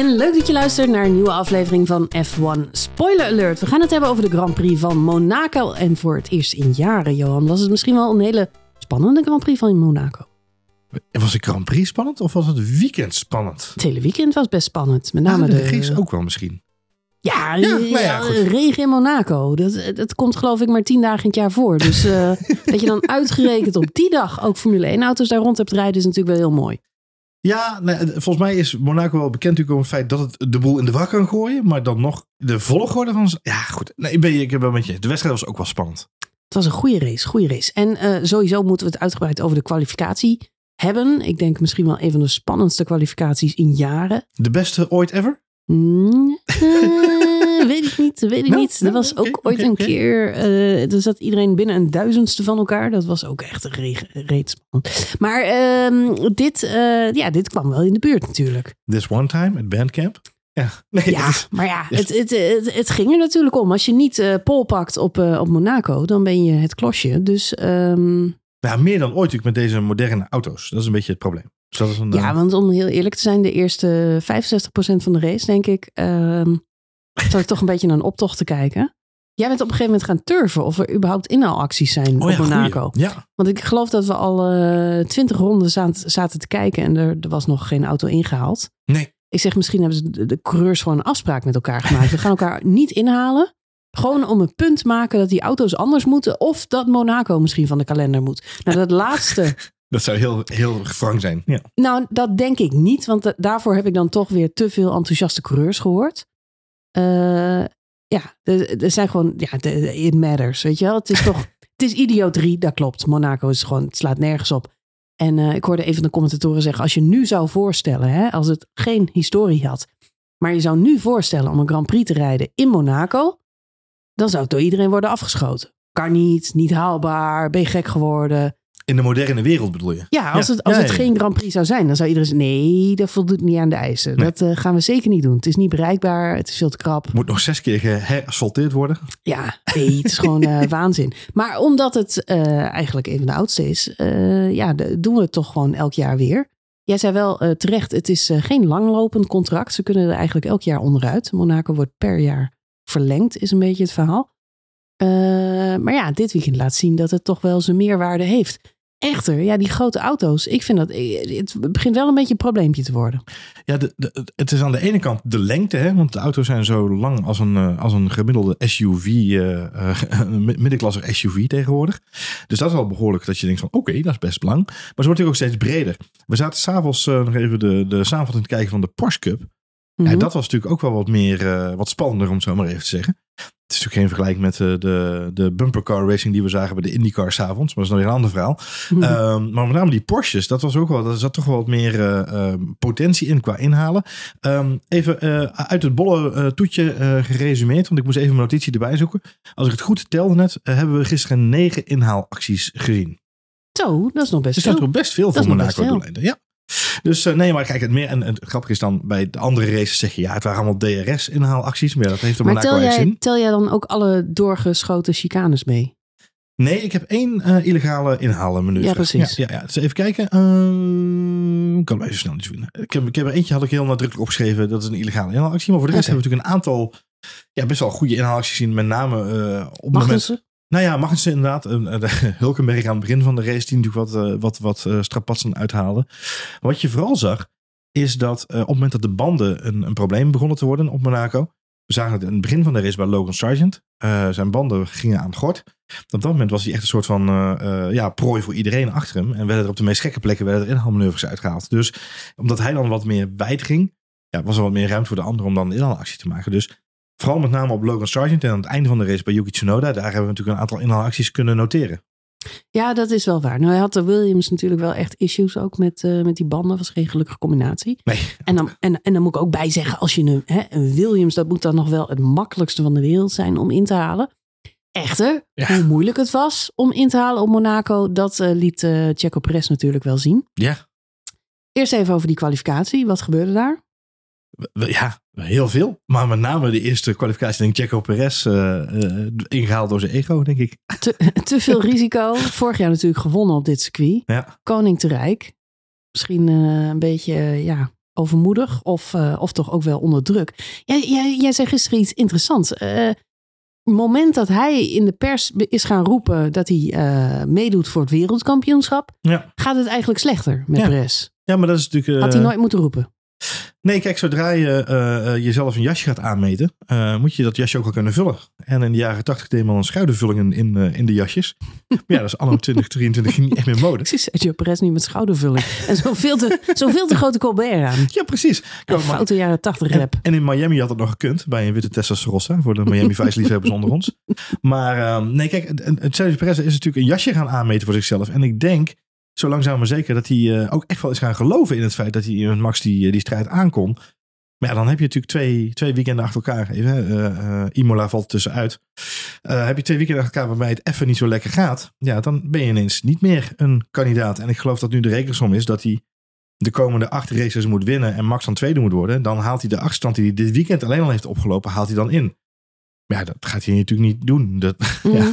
en leuk dat je luistert naar een nieuwe aflevering van F1 Spoiler Alert. We gaan het hebben over de Grand Prix van Monaco. En voor het eerst in jaren, Johan, was het misschien wel een hele spannende Grand Prix van Monaco. Was de Grand Prix spannend of was het weekend spannend? Het hele weekend was best spannend. Met name Ah, de, de, ook wel misschien. Ja, Ja, ja, nou regen in Monaco. Dat, dat komt geloof ik maar tien dagen in het jaar voor. Dus eh, dat je dan uitgerekend op die dag ook Formule 1 auto's daar rond hebt rijden is natuurlijk wel heel mooi. Ja, nee, volgens mij is Monaco wel bekend natuurlijk om het feit dat het de boel in de war kan gooien. Maar dan nog de volgorde van... Ja, goed. Nee, ik, ben, ik ben wel met je. De wedstrijd was ook wel spannend. Het was een goede race, goede race. En eh, sowieso moeten we het uitgebreid over de kwalificatie hebben. Ik denk misschien wel een van de spannendste kwalificaties in jaren. De beste ooit ever? Mm, eh, weet ik niet, weet ik Nou, niet. Er nou, was ook ooit een keer, eh er zat iedereen binnen een duizendste van elkaar. Dat was ook echt re- reet spannend. Maar ehm, dit, eh, ja, dit kwam wel in de buurt natuurlijk. This one time at Bandcamp? Ja. Nee, Ja, is- maar ja, het, het, het, het ging er natuurlijk om. Als je niet eh pol pakt op, op Monaco, dan ben je het klosje. Dus ehm, ja, meer dan ooit natuurlijk met deze moderne auto's. Dat is een beetje het probleem. Dus dat is een, Ja, want om heel eerlijk te zijn, de eerste 65% van de race, denk ik, ehm zat ik toch een beetje naar een optocht te kijken. Jij bent op een gegeven moment gaan turven of er überhaupt inhaalacties zijn oh ja, op Monaco. goeie. Ja, Want ik geloof dat we al eh, twintig ronden zaten, zaten te kijken en er, er was nog geen auto ingehaald. nee. Ik zeg, misschien hebben ze de, de coureurs gewoon een afspraak met elkaar gemaakt. We gaan elkaar niet inhalen. Gewoon om een punt te maken dat die auto's anders moeten. Of dat Monaco misschien van de kalender moet. Nou, dat laatste Dat zou heel, heel frank zijn. Ja. Nou, dat denk ik niet, want da- daarvoor heb ik dan toch weer te veel enthousiaste coureurs gehoord. Eh, ja, er zijn gewoon, ja, de- it matters, weet je wel. Het is toch, het is idioterie, dat klopt. Monaco is gewoon, het slaat nergens op. En eh, ik hoorde een van de commentatoren zeggen, als je nu zou voorstellen, hè, als het geen historie had, maar je zou nu voorstellen om een Grand Prix te rijden in Monaco, dan zou het door iedereen worden afgeschoten. Kan niet, niet haalbaar, ben je gek geworden. In de moderne wereld bedoel je? Ja, als Ja. het, als Ja, het ja, geen Grand Prix zou zijn, dan zou iedereen zeggen: nee, dat voldoet niet aan de eisen. Nee. Dat eh, gaan we zeker niet doen. Het is niet bereikbaar, het is veel te krap. Moet nog zes keer geherasfalteerd worden. Ja, nee, het is gewoon eh, waanzin. Maar omdat het eh, eigenlijk een van de oudste is, eh, ja, de- doen we het toch gewoon elk jaar weer. Jij zei wel terecht, het is eh, geen langlopend contract. Ze kunnen er eigenlijk elk jaar onderuit. Monaco wordt per jaar verlengd, is een beetje het verhaal. Eh, maar ja, dit weekend laat zien dat het toch wel zijn meerwaarde heeft. Echter, ja, die grote auto's, ik vind dat, eh, het begint wel een beetje een probleempje te worden. Ja, de, de- het is aan de ene kant de lengte, hè, want de auto's zijn zo lang als een, eh, als een gemiddelde SUV, eh, middenklasse SUV tegenwoordig. Dus dat is wel behoorlijk dat je denkt van oké, dat is best lang. Maar ze wordt natuurlijk ook steeds breder. We zaten s'avonds uh, nog even de, de samenvatting te kijken van de Porsche Cup. Mhm. Ja, dat was natuurlijk ook wel wat meer, wat spannender om het zo maar even te zeggen. Het is natuurlijk geen vergelijking met eh, de, de bumpercar racing die we zagen bij de IndyCar s'avonds. Maar dat is nog een ander verhaal. Mhm. Ehm, maar met name die Porsches, dat was ook wel, daar zat toch wel wat meer eh, ehm, potentie in qua inhalen. Ehm, even eh, uit het bolle eh, toetje eh, geresumeerd, want ik moest even mijn notitie erbij zoeken. Als ik het goed telde net, eh, hebben we gisteren negen inhaalacties gezien. Zo, dat is nog best Dus dat is veel. nog best veel voor Monaco veel. doeleinden. Ja. Dus eh, nee, maar kijk, het meer en, en het grappige is dan bij de andere races zeg je ja, het waren allemaal DRS inhaalacties, maar ja, dat heeft de Maar tel jij, tel jij dan ook alle doorgeschoten chicanes mee? Nee, ik heb één eh, illegale inhalen Ja, precies. Ja, ja, ja. Dus even kijken. Ehm, ik kan hem even snel niet vinden. Ik heb, ik heb er eentje had ik heel nadrukkelijk opgeschreven. Dat is een illegale inhaalactie. Maar voor de rest hebben we natuurlijk een aantal ja, best wel goede inhaalacties gezien. Met name eh, op het Mag moment... ze? Nou ja, Magnussen inderdaad. Uh, uh, Hulkenberg aan het begin van de race. Die natuurlijk wat, uh, wat, wat strapatsen uithaalde. Wat je vooral zag. Is dat op het moment dat de banden een, een probleem begonnen te worden op Monaco. We zagen het in het begin van de race bij Logan Sargent. Zijn banden gingen aan gort. Op dat moment was hij echt een soort van ja, prooi voor iedereen achter hem. En werden er op de meest gekke plekken werden er inhaalmanoeuvres uitgehaald. Dus omdat hij dan wat meer wijd ging, ja, was er wat meer ruimte voor de anderen om dan een inhaalactie te maken. Dus vooral met name op Logan Sargent en aan het einde van de race bij Yuki Tsunoda, daar hebben we natuurlijk een aantal inhaalacties kunnen noteren. Ja, dat is wel waar. Nou, hij had de Williams natuurlijk wel echt issues ook met, uh, met die banden. was geen gelukkige combinatie. Nee. En dan, en, en dan moet ik ook bij zeggen, als je een, hè, een Williams, dat moet dan nog wel het makkelijkste van de wereld zijn om in te halen. Echter, ja. hoe moeilijk het was om in te halen op Monaco, dat uh, liet uh, Checo Perez natuurlijk wel zien. Ja. Eerst even over die kwalificatie. Wat gebeurde daar? Ja, heel veel. Maar met name de eerste kwalificatie, denk ik, Checo Perez uh, uh, ingehaald door zijn ego, denk ik. Te, te veel risico. Vorig jaar natuurlijk gewonnen op dit circuit. Ja. Koning te rijk. Misschien uh, een beetje, ja, overmoedig of, eh, of toch ook wel onder druk. Jij, jij, jij zei gisteren iets interessants. Eh moment dat hij in de pers is gaan roepen dat hij eh, meedoet voor het wereldkampioenschap, Ja. gaat het eigenlijk slechter met Ja. Perez. ja, maar dat is natuurlijk... eh, Had hij nooit moeten roepen. Nee, kijk, zodra je eh, eh, jezelf een jasje gaat aanmeten, eh, moet je dat jasje ook wel kunnen vullen. En in de jaren 80 deed men al schoudervullingen in, in de jasjes. maar ja, dat is anno 2023 niet echt meer mode. Zie Sergio Perez nu met schoudervulling. En zo'n veel te, veel te grote Colbert aan. Ja, precies. Een foute jaren 80 en, rap. en in Miami had het nog gekund, bij een witte Testarossa, voor de Miami Vice liefhebbers onder ons. Maar ehm, nee, kijk, Sergio Perez is natuurlijk een jasje gaan aanmeten voor zichzelf. En ik denk, zo langzaam maar zeker, dat hij eh, ook echt wel is gaan geloven in het feit dat hij met Max die, die strijd aankon. Maar ja, dan heb je natuurlijk twee, twee weekenden achter elkaar. Even, eh, eh, Imola valt tussenuit. Eh, heb je twee weekenden achter elkaar waarbij het even niet zo lekker gaat. Ja, dan ben je ineens niet meer een kandidaat. En ik geloof dat nu de rekensom is dat hij de komende acht races moet winnen. En Max dan tweede moet worden. Dan haalt hij de achterstand die hij dit weekend alleen al heeft opgelopen, haalt hij dan in. Maar ja, dat gaat hij natuurlijk niet doen. Dat, Mhm. ja.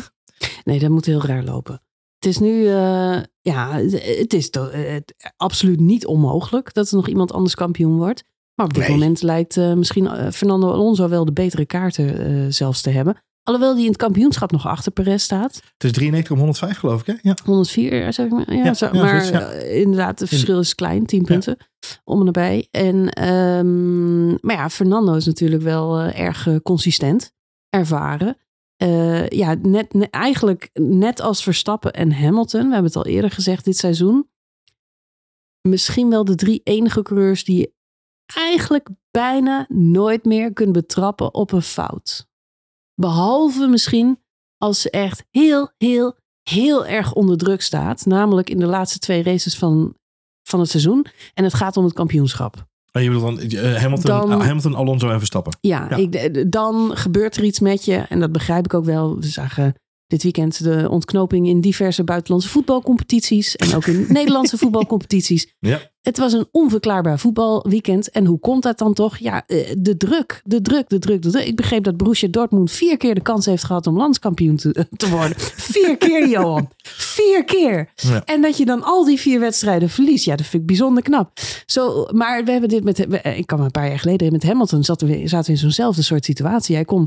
Nee, dat moet heel raar lopen. Het is nu, eh, ja, het is to- eh, het- absoluut niet onmogelijk dat er nog iemand anders kampioen wordt. Maar op dit Nee. moment lijkt eh, misschien Fernando Alonso wel de betere kaarten zelfs te hebben. Alhoewel die in het kampioenschap nog achter Perez staat. Het is 93 om 105 geloof ik hè? Ja. 104, zeg ik maar. Ja, Ja, zo, ja, maar zoiets, inderdaad, het verschil is klein, 10 punten om en nabij. En, ehm, maar ja, Fernando is natuurlijk wel erg consistent, ervaren. Eh, ja, net, ne- eigenlijk net als Verstappen en Hamilton, we hebben het al eerder gezegd dit seizoen. Misschien wel de drie enige coureurs die je eigenlijk bijna nooit meer kunt betrappen op een fout. Behalve misschien als ze echt heel, heel, heel erg onder druk staat. Namelijk in de laatste twee races van, van het seizoen. En het gaat om het kampioenschap. En je bedoelt dan eh, Hamilton, Dan- ah, Hamilton, Alonso en Verstappen. Ja, Ja. Ik, d- dan gebeurt er iets met je. En dat begrijp ik ook wel. We zagen dit weekend de ontknoping in diverse buitenlandse voetbalcompetities. En ook in Nederlandse voetbalcompetities. Ja. Het was een onverklaarbaar voetbalweekend. En hoe komt dat dan toch? Ja, eh, de druk, de druk, de druk, de druk. Ik begreep dat Borussia Dortmund vier keer de kans heeft gehad om landskampioen te, te worden. Vier keer, Johan. Vier keer. Ja. En dat je dan al die vier wedstrijden verliest. Ja, dat vind ik bijzonder knap. Zo, maar we hebben dit met... we- Ik kan me een paar jaar geleden met Hamilton zaten we, zaten we in zo'nzelfde soort situatie. Hij kon,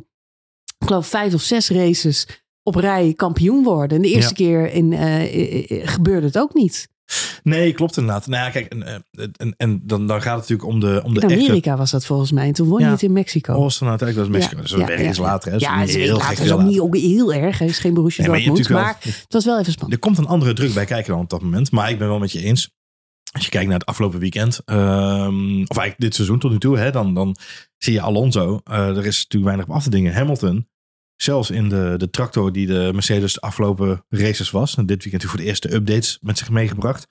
ik geloof, vijf of zes races op rij kampioen worden. En de eerste Ja. keer in, eh, eh, eh, gebeurde het ook niet. Nee, klopt inderdaad. Nou ja, kijk, en, eh, en, en dan, dan gaat het natuurlijk om de, om de In echte... Amerika was dat volgens mij. En toen won je Ja. het in Mexico. Austin uiteindelijk, dat is Mexico. dat is een week later. Hè. Dat is Ja, het is heel later. is ook niet ook heel erg. Hij is geen Borussia Nee, maar Dortmund. Maar, natuurlijk het was wel even spannend. Er komt een andere druk bij kijken dan op dat moment. Maar ik ben wel met je eens. Als je kijkt naar het afgelopen weekend. ehm, of eigenlijk dit seizoen tot nu toe. Hè, dan, dan zie je Alonso. eh, er is natuurlijk weinig op af te dingen. Hamilton. Zelfs in de, de tractor die de Mercedes de afgelopen races was. En dit weekend voor de eerste updates met zich meegebracht.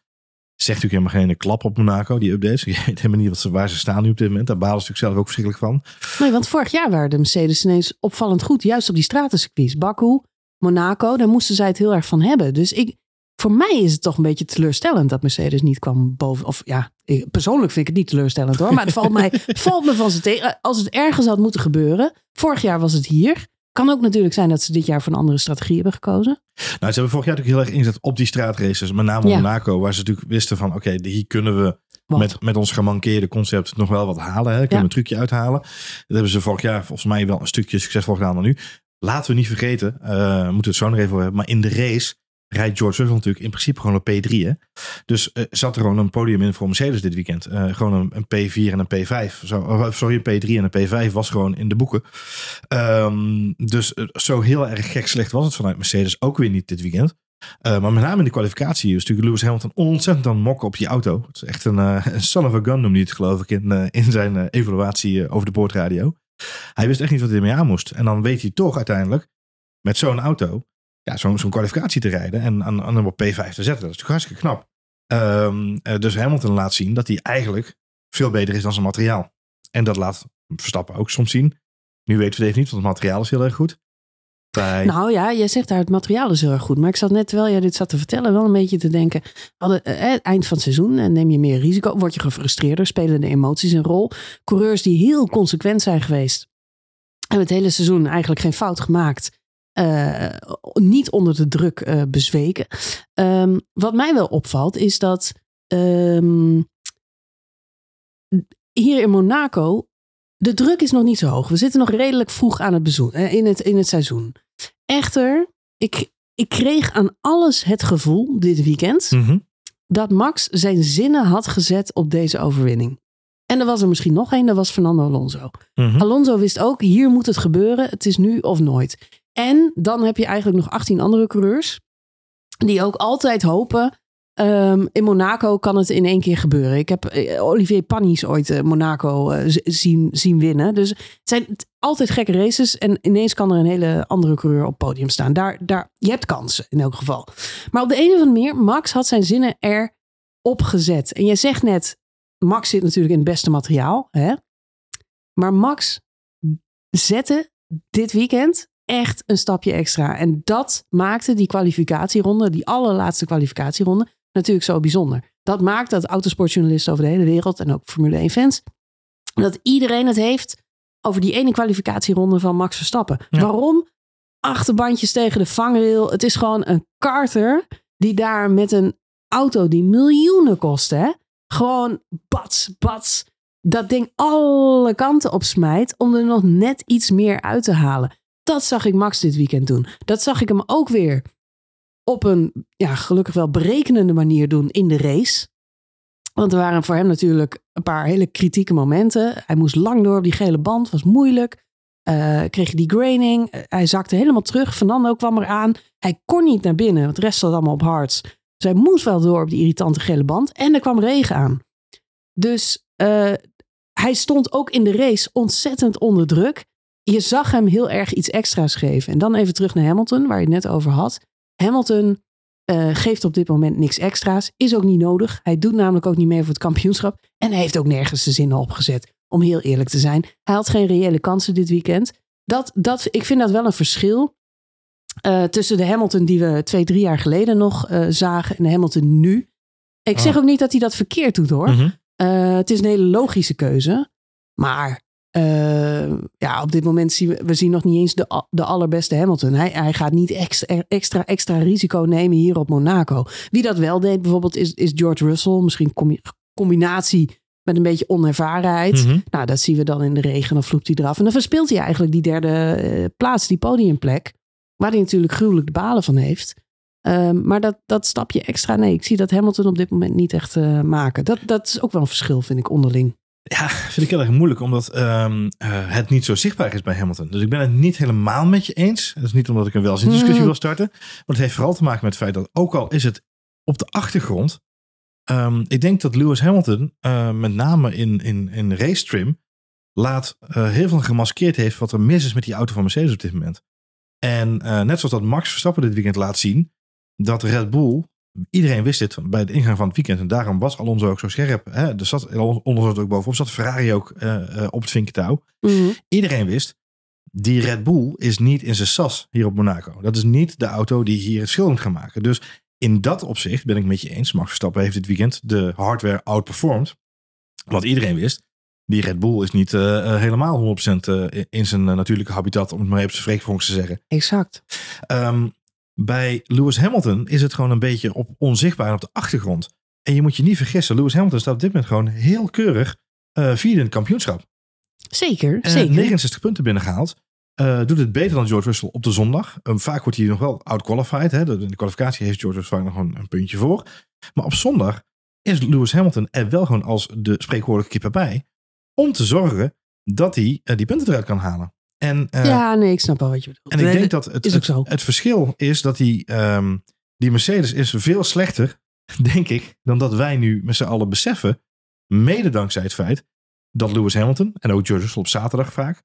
Zegt natuurlijk helemaal geen klap op Monaco, die updates. Je weet helemaal niet wat ze, waar ze staan nu op dit moment. Daar balen ze natuurlijk zelf ook verschrikkelijk van. Nee, want vorig jaar waren de Mercedes ineens opvallend goed. Juist op die stratencircuits. Baku, Monaco, daar moesten zij het heel erg van hebben. Dus ik, voor mij is het toch een beetje teleurstellend dat Mercedes niet kwam boven. Of ja, ik- persoonlijk vind ik het niet teleurstellend hoor. Maar het valt, mij, valt me van ze tegen. Als het ergens had moeten gebeuren. Vorig jaar was het hier. Kan ook natuurlijk zijn dat ze dit jaar voor een andere strategie hebben gekozen. Nou, ze hebben vorig jaar natuurlijk heel erg ingezet op die straatraces. Met name Ja. Monaco, waar ze natuurlijk wisten van... oké, hier kunnen we Wat? met, met ons gemankeerde concept nog wel wat halen. Hè? Kunnen Ja. we een trucje uithalen. Dat hebben ze vorig jaar volgens mij wel een stukje succesvol gedaan dan nu. Laten we niet vergeten, eh, we moeten het zo nog even over hebben... maar in de race rijdt George Russell natuurlijk in principe gewoon een P3. Hè? Dus eh, zat er gewoon een podium in voor Mercedes dit weekend. Eh, gewoon een, een P4 en een P5. Zo, oh, sorry, een P3 en een P5 was gewoon in de boeken. Ehm, dus eh, zo heel erg gek slecht was het vanuit Mercedes ook weer niet dit weekend. Maar met name in de kwalificatie is natuurlijk Lewis Hamilton ontzettend aan mokken op die auto. Het is echt een, een son of a gun noemde hij het geloof ik in, in zijn evaluatie over de boordradio. Hij wist echt niet wat hij ermee aan moest. En dan weet hij toch uiteindelijk met zo'n auto ja, zo'n zo'n kwalificatie te rijden en aan, aan hem op P5 te zetten. Dat is natuurlijk hartstikke knap. Um, dus Hamilton laat zien dat hij eigenlijk veel beter is dan zijn materiaal. En dat laat Verstappen ook soms zien. Nu weten we het niet, want het materiaal is heel erg goed. Nou ja, jij zegt daar het materiaal is heel erg goed. Maar ik zat net, terwijl jij dit zat te vertellen, wel een beetje te denken. Hadden, eh, eind van het seizoen en neem je meer risico, word je gefrustreerder, spelen de emoties een rol. Coureurs die heel consequent zijn geweest, hebben het hele seizoen eigenlijk geen fout gemaakt. Uh, niet onder de druk uh, bezweken. Um, wat mij wel opvalt is dat um, hier in Monaco, de druk is nog niet zo hoog. We zitten nog redelijk vroeg aan het, bezoen, eh, in het, in het seizoen. Echter, ik, ik kreeg aan alles het gevoel dit weekend Mhm. dat Max zijn zinnen had gezet op deze overwinning. En er was er misschien nog één, dat was Fernando Alonso. Mhm. Alonso wist ook, hier moet het gebeuren. Het is nu of nooit. En dan heb je eigenlijk nog 18 andere coureurs. Die ook altijd hopen. ehm, in Monaco kan het in één keer gebeuren. Ik heb eh, Olivier Panis ooit eh, Monaco eh, zien, zien winnen. Dus het zijn altijd gekke races. En ineens kan er een hele andere coureur op het podium staan. Daar, daar, je hebt kansen in elk geval. Maar op de een of andere manier, Max had zijn zinnen erop gezet. En jij zegt net, Max zit natuurlijk in het beste materiaal. Hè? Maar Max zette dit weekend echt een stapje extra. En dat maakte die kwalificatieronde, die allerlaatste kwalificatieronde, natuurlijk zo bijzonder. Dat maakt dat autosportjournalisten over de hele wereld en ook Formule 1 fans, dat iedereen het heeft over die ene kwalificatieronde van Max Verstappen. Ja. Waarom? Achterbandjes tegen de vangrail. Het is gewoon een karter die daar met een auto die miljoenen kost, hè? Gewoon bats, bats. Dat ding alle kanten op smijt om er nog net iets meer uit te halen. Dat zag ik Max dit weekend doen. Dat zag ik hem ook weer op een, ja, gelukkig wel berekenende manier doen in de race. Want er waren voor hem natuurlijk een paar hele kritieke momenten. Hij moest lang door op die gele band, was moeilijk. Eh, kreeg die graining. Eh, hij zakte helemaal terug. Fernando kwam eraan. Hij kon niet naar binnen, want de rest zat allemaal op hards. Dus hij moest wel door op die irritante gele band. En er kwam regen aan. Dus eh, hij stond ook in de race ontzettend onder druk. Je zag hem heel erg iets extra's geven. En dan even terug naar Hamilton, waar je het net over had. Hamilton eh, geeft op dit moment niks extra's. Is ook niet nodig. Hij doet namelijk ook niet mee voor het kampioenschap. En hij heeft ook nergens de zinnen opgezet. Om heel eerlijk te zijn. Hij had geen reële kansen dit weekend. Dat, dat, ik vind dat wel een verschil. eh, tussen de Hamilton die we twee, drie jaar geleden nog eh, zagen. En de Hamilton nu. Ik zeg Ah. ook niet dat hij dat verkeerd doet hoor. Mhm. Het is een hele logische keuze. Maar eh, ja, op dit moment zien we, we zien nog niet eens de, de allerbeste Hamilton. Hij, hij gaat niet extra, extra, extra risico nemen hier op Monaco. Wie dat wel deed bijvoorbeeld is, is George Russell. Misschien combi- combinatie met een beetje onervarenheid. Mhm. Nou, dat zien we dan in de regen. Dan vloept hij eraf. En dan verspeelt hij eigenlijk die derde eh, plaats, die podiumplek. Waar hij natuurlijk gruwelijk de balen van heeft. Ehm, maar dat, dat stapje extra, nee, ik zie dat Hamilton op dit moment niet echt eh, maken. Dat, dat is ook wel een verschil, vind ik, onderling. Ja, vind ik heel erg moeilijk, omdat ehm, eh, het niet zo zichtbaar is bij Hamilton. Dus ik ben het niet helemaal met je eens. Dat is niet omdat ik een welzinsdiscussie Mhm. wil starten. Maar het heeft vooral te maken met het feit dat, ook al is het op de achtergrond, ehm, ik denk dat Lewis Hamilton, eh, met name in, in, in race trim, laat eh, heel veel gemaskeerd heeft wat er mis is met die auto van Mercedes op dit moment. En net zoals dat Max Verstappen dit weekend laat zien, dat Red Bull, iedereen wist dit bij de ingang van het weekend, en daarom was Alonso ook zo scherp. Hè? Er zat, Alonso zat ook bovenop, zat Ferrari ook eh, eh, op het vinkentouw. Iedereen wist, die Red Bull is niet in zijn sas hier op Monaco. Dat is niet de auto die hier het moet gaan maken. Dus in dat opzicht ben ik met je eens. Max Verstappen heeft dit weekend de hardware outperformed. Wat iedereen wist. Die Red Bull is niet eh, helemaal 100% eh, in zijn natuurlijke habitat, om het maar even te spreekvolgens te zeggen. Exact. Ehm, bij Lewis Hamilton is het gewoon een beetje op onzichtbaar en op de achtergrond. En je moet je niet vergissen, Lewis Hamilton staat op dit moment gewoon heel keurig eh vierde in het kampioenschap. Zeker, zeker. 69 punten binnengehaald. Eh, doet het beter dan George Russell op de zondag. Eh, vaak wordt hij nog wel outqualified. Hè? De- In de kwalificatie heeft George Russell nog een, een puntje voor. Maar op zondag is Lewis Hamilton er wel gewoon als de spreekwoordelijke kip erbij. Om te zorgen dat hij eh, die punten eruit kan halen. En, eh, ja, nee, ik snap wel wat je bedoelt. en ik denk dat het, het, verschil is dat die, ehm, die Mercedes is veel slechter, denk ik, dan dat wij nu met z'n allen beseffen. Mede dankzij het feit dat Lewis Hamilton en ook George Russell op zaterdag vaak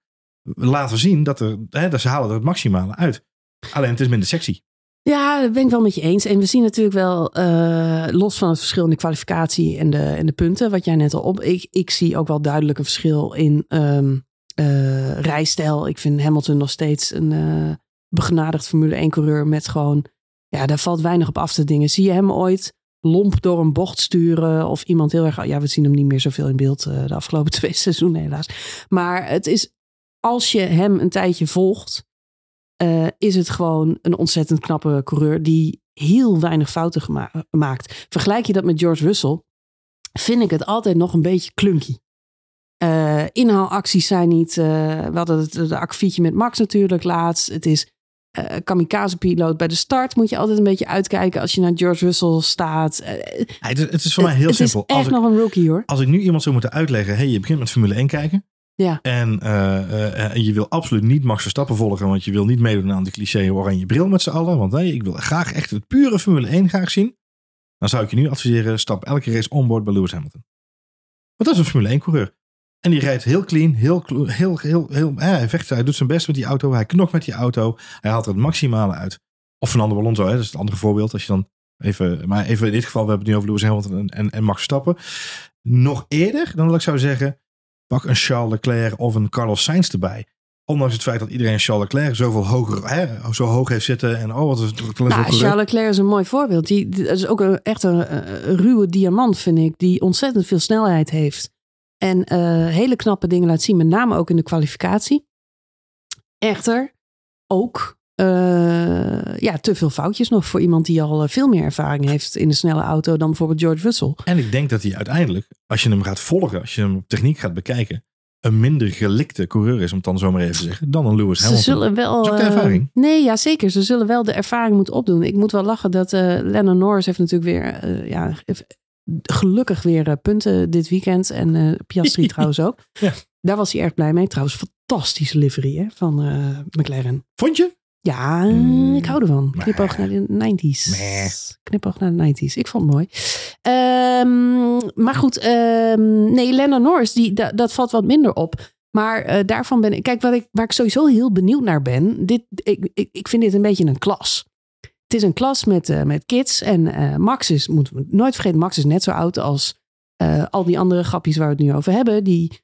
laten zien dat, er, hè, dat ze halen er het maximale uit. Alleen het is minder sexy. Ja, dat ben ik wel met je eens. En we zien natuurlijk wel, eh, los van het verschil in de kwalificatie en de, en de punten, wat jij net al op. Ik, ik zie ook wel duidelijk een verschil in ehm, eh, rijstijl. Ik vind Hamilton nog steeds een eh begenadigd Formule 1-coureur met gewoon, ja, daar valt weinig op af te dingen. Zie je hem ooit lomp door een bocht sturen of iemand heel erg, ja, we zien hem niet meer zoveel in beeld eh, de afgelopen twee seizoenen helaas. Maar het is, als je hem een tijdje volgt, is het gewoon een ontzettend knappe coureur die heel weinig fouten maakt. Vergelijk je dat met George Russell, vind ik het altijd nog een beetje klunky. Eh, inhaalacties zijn niet. eh, we hadden het de akkefietje met Max natuurlijk laatst. Het is eh kamikaze-piloot bij de start. Moet je altijd een beetje uitkijken als je naar George Russell staat. Het, is- het is voor mij heel het simpel. is echt Als ik, nog een rookie hoor. als ik nu iemand zou moeten uitleggen, hey, je begint met Formule 1 kijken. Ja. En je wil absoluut niet Max Verstappen volgen, want je wil niet meedoen aan de cliché oranje bril met z'n allen. Want nee, ik wil graag echt het pure Formule 1 graag zien. Dan zou ik je nu adviseren, stap elke race onboard bij Lewis Hamilton. Want dat is een Formule 1 coureur. En die rijdt heel clean, heel, heel, heel, heel hij vecht, hij doet zijn best met die auto, hij knokt met die auto, hij haalt er het maximale uit. Of Fernando Alonso, hè, dat is het andere voorbeeld. Als je dan even, maar even in dit geval, we hebben het nu over Lewis Hamilton en, en, en Max Verstappen. Nog eerder dan dat ik zou zeggen, pak een Charles Leclerc of een Carlos Sainz erbij. Ondanks het feit dat iedereen Charles Leclerc zoveel hoger, hè, zo hoog heeft zitten. En oh, wat is het Nou. Charles Leclerc is een mooi voorbeeld. Die, die- dat is ook een, echt een, een ruwe diamant, vind ik. Die ontzettend veel snelheid heeft. En eh, hele knappe dingen laat zien. Met name ook in de kwalificatie. Echter, ook eh, ja, te veel foutjes nog voor iemand die al eh, veel meer ervaring heeft in de snelle auto dan bijvoorbeeld George Russell. En ik denk dat hij uiteindelijk, als je hem gaat volgen, als je hem op techniek gaat bekijken, een minder gelikte coureur is, om het dan zo maar even te zeggen, dan een Lewis Ze Hamilton. zullen wel. Is ook de ervaring. nee, ja, zeker. Ze zullen wel de ervaring moeten opdoen. Ik moet wel lachen dat eh Lennon Norris heeft natuurlijk weer. ja, gelukkig weer eh, punten dit weekend. En eh Piastri trouwens ook. Ja. Daar was hij erg blij mee. Trouwens, fantastische livery hè, van eh, McLaren. Vond je? Ja, Mm. ik hou ervan. Knipoog naar de 90s. Meh. Knipoog naar de 90s. Ik vond het mooi. Ehm, maar goed, ehm, nee, Lennon Norris, die, da- dat valt wat minder op. Maar daarvan ben ik. Kijk, wat ik, waar ik sowieso heel benieuwd naar ben. Dit, ik, ik, ik vind dit een beetje een klas. Het is een klas met, eh, met kids. En eh, Max is, moeten we nooit vergeten, Max is net zo oud als eh, al die andere grapjes waar we het nu over hebben. Die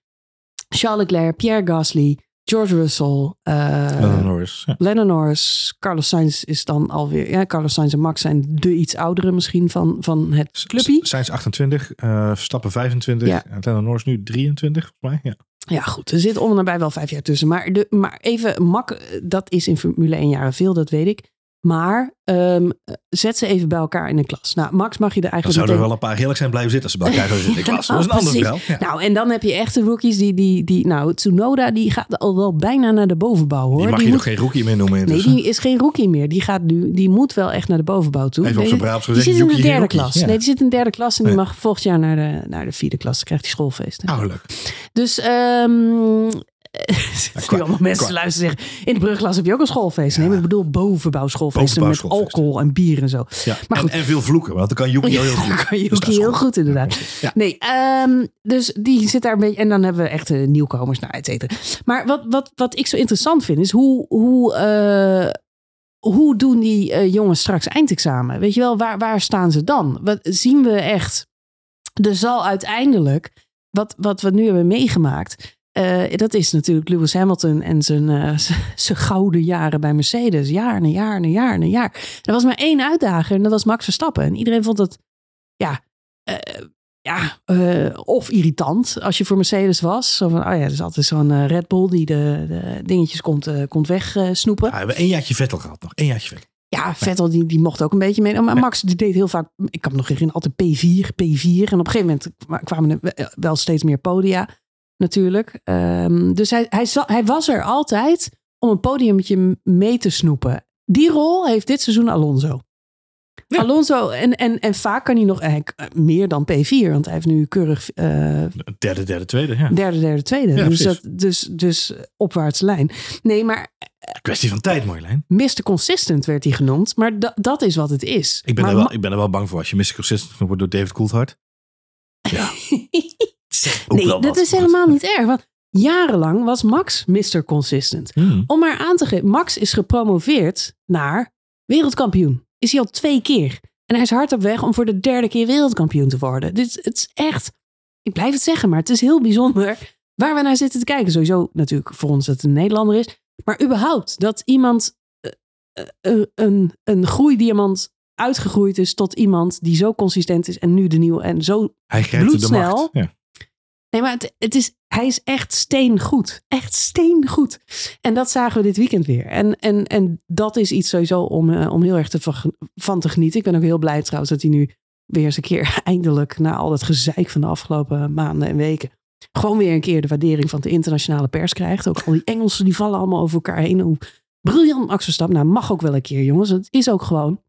Charles Leclerc, Pierre Gasly, George Russell. Lennon Norris. Ja. Lennon Norris, Carlos Sainz is dan alweer. Ja, Carlos Sainz en Max zijn de iets oudere misschien van, van het clubje. Sainz 28, eh Verstappen 25, Ja. en Lennon Norris nu 23, volgens mij. Ja. Ja, goed. Er zit om en nabij wel vijf jaar tussen. Maar, de, maar even, mak, dat is in Formule 1 jaren veel, dat weet ik. Maar ehm, zet ze even bij elkaar in een klas. Nou, Max mag je er Dan eigenlijk zouden er wel een paar heerlijk zijn blijven zitten als ze bij elkaar zitten in klas. Dat is een ander Precies. verhaal. Ja. Nou, en dan heb je echte rookies die, die, die nou, Tsunoda, die gaat al wel bijna naar de bovenbouw, hoor. Die mag Die je moet- nog geen rookie meer noemen Nee, die is geen rookie meer. Die gaat nu, die moet wel echt naar de bovenbouw toe. Even op zijn die zit in de derde klas. Ja. Nee, die zit in de derde klas en die mag volgend jaar naar de, naar de vierde klas. Dan krijgt hij schoolfeesten. Oh, leuk. Dus, ehm er qua- allemaal mensen qua- luisteren zeggen, in de brugklas heb je ook een schoolfeest. Nee, maar ik bedoel bovenbouwschoolfeesten met alcohol en bier en zo. Ja. Maar en, goed. en veel vloeken, want dan kan Yuki heel, heel goed. kan Dus dat is heel goed. inderdaad. Ja. Nee, ehm, dus die zit daar een beetje. En dan hebben we echte nieuwkomers, nou, et cetera. Maar wat, wat, wat ik zo interessant vind, is hoe, hoe, eh, hoe doen die eh, jongens straks eindexamen? Weet je wel, waar, waar staan ze dan? Wat, zien we echt? Er zal uiteindelijk, wat, wat we nu hebben meegemaakt. Eh, dat is natuurlijk Lewis Hamilton en zijn, eh, zijn gouden jaren bij Mercedes. Jaar na jaar na jaar na jaar. Er was maar één uitdager en dat was Max Verstappen. En iedereen vond het, ja, eh, ja of irritant als je voor Mercedes was. Zo van, oh ja, er is altijd zo'n Red Bull die de, de dingetjes komt, komt wegsnoepen. Ja, we hebben één jaartje Vettel gehad nog. Eén jaartje Vettel. Ja, Vettel die, die mocht ook een beetje mee. Maar Max die deed heel vaak, ik kan me nog herinneren, altijd P4, P4. En op een gegeven moment kwa- kwamen er wel steeds meer podia natuurlijk. Ehm, dus hij, hij, was er altijd om een podiumtje mee te snoepen. Die rol heeft dit seizoen Alonso. Ja. Alonso, en, en, en vaak kan hij nog eh, meer dan P4, want hij heeft nu keurig eh, Derde, derde, tweede. Ja. derde, derde, tweede. Ja, dus, dat, dus, dus opwaarts lijn. Nee, maar Kwestie van tijd, Marjolein. Mr. Consistent werd hij genoemd. Maar da- dat is wat het is. Ik ben, maar er wel, ik ben er wel bang voor als je Mr. Consistent wordt door David Coulthard. Ja. Ook nee, wel dat is helemaal niet erg. Want jarenlang was Max Mr. Consistent. Hmm. Om maar aan te geven, Max is gepromoveerd naar wereldkampioen. Is hij al twee keer. En hij is hard op weg om voor de derde keer wereldkampioen te worden. Dit, het is echt, ik blijf het zeggen, maar het is heel bijzonder waar we naar zitten te kijken. Sowieso natuurlijk voor ons dat het een Nederlander is. Maar überhaupt dat iemand eh, een, een groeidiamant uitgegroeid is tot iemand die zo consistent is en nu de nieuwe en zo Hij grijpt de bloedsnel. macht. Ja. Nee, maar het, is, hij is echt steengoed. Echt steengoed. En dat zagen we dit weekend weer. En, en, en dat is iets sowieso om, eh, om heel erg te, van te genieten. Ik ben ook heel blij trouwens dat hij nu weer eens een keer eindelijk... na al dat gezeik van de afgelopen maanden en weken... gewoon weer een keer de waardering van de internationale pers krijgt. Ook al die Engelsen die vallen allemaal over elkaar heen. Hoe briljant Max Verstappen. Nou, mag ook wel een keer, jongens. Het is ook gewoon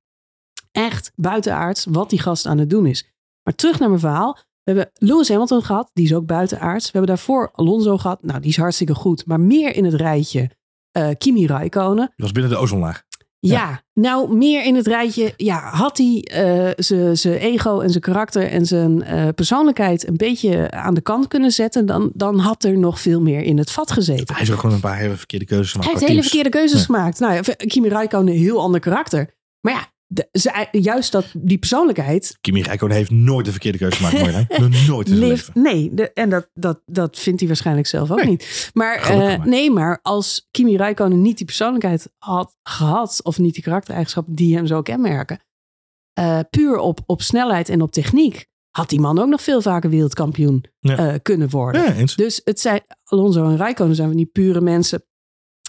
echt buitenaards wat die gast aan het doen is. Maar terug naar mijn verhaal. We hebben Lewis Hamilton gehad, die is ook buitenaards. We hebben daarvoor Alonso gehad, nou die is hartstikke goed. Maar meer in het rijtje uh, Kimi Raikkonen. Dat was binnen de ozonlaag. Ja, nou meer in het rijtje. Ja, had hij uh, zijn ego en zijn karakter en zijn uh, persoonlijkheid een beetje aan de kant kunnen zetten, dan, dan had er nog veel meer in het vat gezeten. Hij heeft ook gewoon een paar hele verkeerde keuzes gemaakt. Hij heeft hele verkeerde keuzes gemaakt. Nou, Kimi Raikkonen een heel ander karakter. Maar ja, de, juist dat, die persoonlijkheid. Kimi Räikkönen heeft nooit de verkeerde keuze gemaakt. Mooi, nooit in Lift, Nee, de, en dat, dat, dat vindt hij waarschijnlijk zelf ook niet. Maar, uh, nee, maar als Kimi Räikkönen niet die persoonlijkheid had gehad, of niet die karaktereigenschappen die hem zo kenmerken, uh, puur op, op snelheid en op techniek, had die man ook nog veel vaker wereldkampioen ja. uh, kunnen worden. Ja, dus het zijn, Alonso en Räikkönen zijn we niet pure mensen.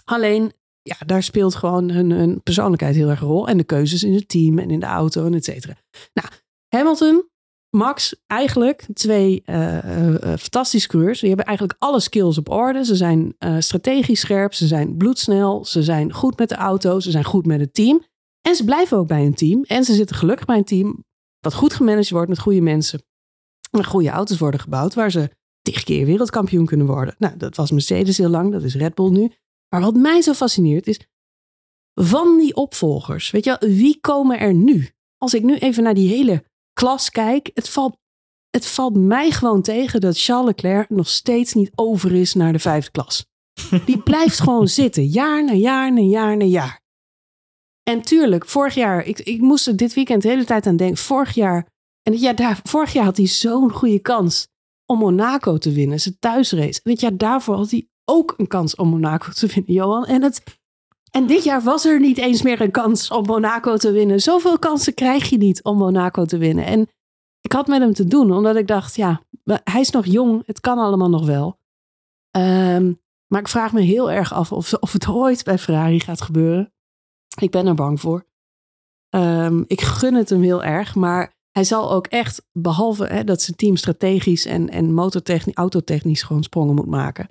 Alleen ja, daar speelt gewoon hun, hun persoonlijkheid heel erg een rol. En de keuzes in het team en in de auto en et cetera. Nou, Hamilton, Max, eigenlijk twee uh, uh, fantastische coureurs. Die hebben eigenlijk alle skills op orde. Ze zijn strategisch scherp, ze zijn bloedsnel, ze zijn goed met de auto, ze zijn goed met het team. En ze blijven ook bij een team. En ze zitten gelukkig bij een team wat goed gemanaged wordt met goede mensen. En goede auto's worden gebouwd waar ze tig keer wereldkampioen kunnen worden. Nou, dat was Mercedes heel lang, dat is Red Bull nu. Maar wat mij zo fascineert is, van die opvolgers, weet je wel, wie komen er nu? Als ik nu even naar die hele klas kijk, het valt, het valt mij gewoon tegen dat Charles Leclerc nog steeds niet over is naar de vijfde klas. Die blijft gewoon zitten, jaar na jaar na jaar na jaar. En tuurlijk, vorig jaar, ik, ik moest er dit weekend de hele tijd aan denken. Vorig jaar, en ja, daar, vorig jaar had hij zo'n goede kans om Monaco te winnen, zijn thuisrace. En het jaar daarvoor had hij ook een kans om Monaco te winnen, Johan. En, het, en dit jaar was er niet eens meer een kans om Monaco te winnen. Zoveel kansen krijg je niet om Monaco te winnen. En ik had met hem te doen, omdat ik dacht, ja, hij is nog jong, het kan allemaal nog wel. Um, maar ik vraag me heel erg af of, of het ooit bij Ferrari gaat gebeuren. Ik ben er bang voor. Um, ik gun het hem heel erg, maar hij zal ook echt, behalve hè, dat zijn team strategisch en, en autotechnisch gewoon sprongen moet maken,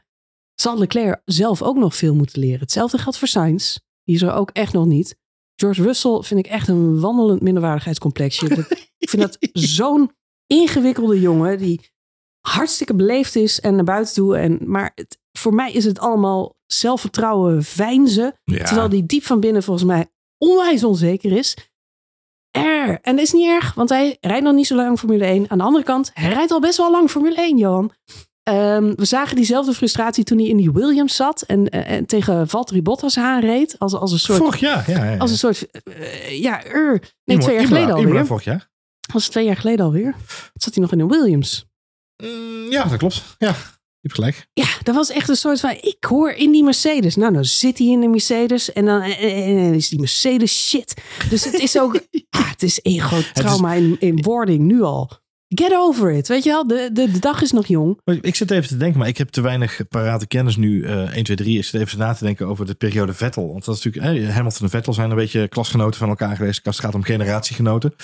zal Leclerc zelf ook nog veel moeten leren. Hetzelfde geldt voor Sainz. Die is er ook echt nog niet. George Russell vind ik echt een wandelend minderwaardigheidscomplexje. ik vind dat zo'n ingewikkelde jongen die hartstikke beleefd is en naar buiten toe. En, maar het, voor mij is het allemaal zelfvertrouwen veinzen. Terwijl die diep van binnen volgens mij onwijs onzeker is. Er. En dat is niet erg, want hij rijdt nog niet zo lang Formule 1. Aan de andere kant, hij rijdt al best wel lang Formule 1, Johan. Um, we zagen diezelfde frustratie toen hij in die Williams zat en, uh, en tegen Valtteri Bottas aanreed. Als, als een soort. Vorig jaar, ja. ja, Als een soort. Uh, ja, er. Nee, twee jaar geleden alweer. Imola vorig jaar. Was twee jaar geleden alweer. Zat hij nog in een Williams? Mm, ja, dat klopt. Ja, je hebt gelijk. Ja, dat was echt een soort van. Ik hoor in die Mercedes. Nou, nou zit hij in de Mercedes en dan en, is die Mercedes shit. Dus het is ook. ah, het is één groot trauma in, in wording nu al. Get over it. Weet je wel, de, de, de dag is nog jong. Ik zit even te denken, maar ik heb te weinig parate kennis nu. Uh, 1, 2, 3. Ik zit even na te denken over de periode Vettel. Want dat is natuurlijk, eh, Hamilton en Vettel zijn een beetje klasgenoten van elkaar geweest. Als het gaat om generatiegenoten.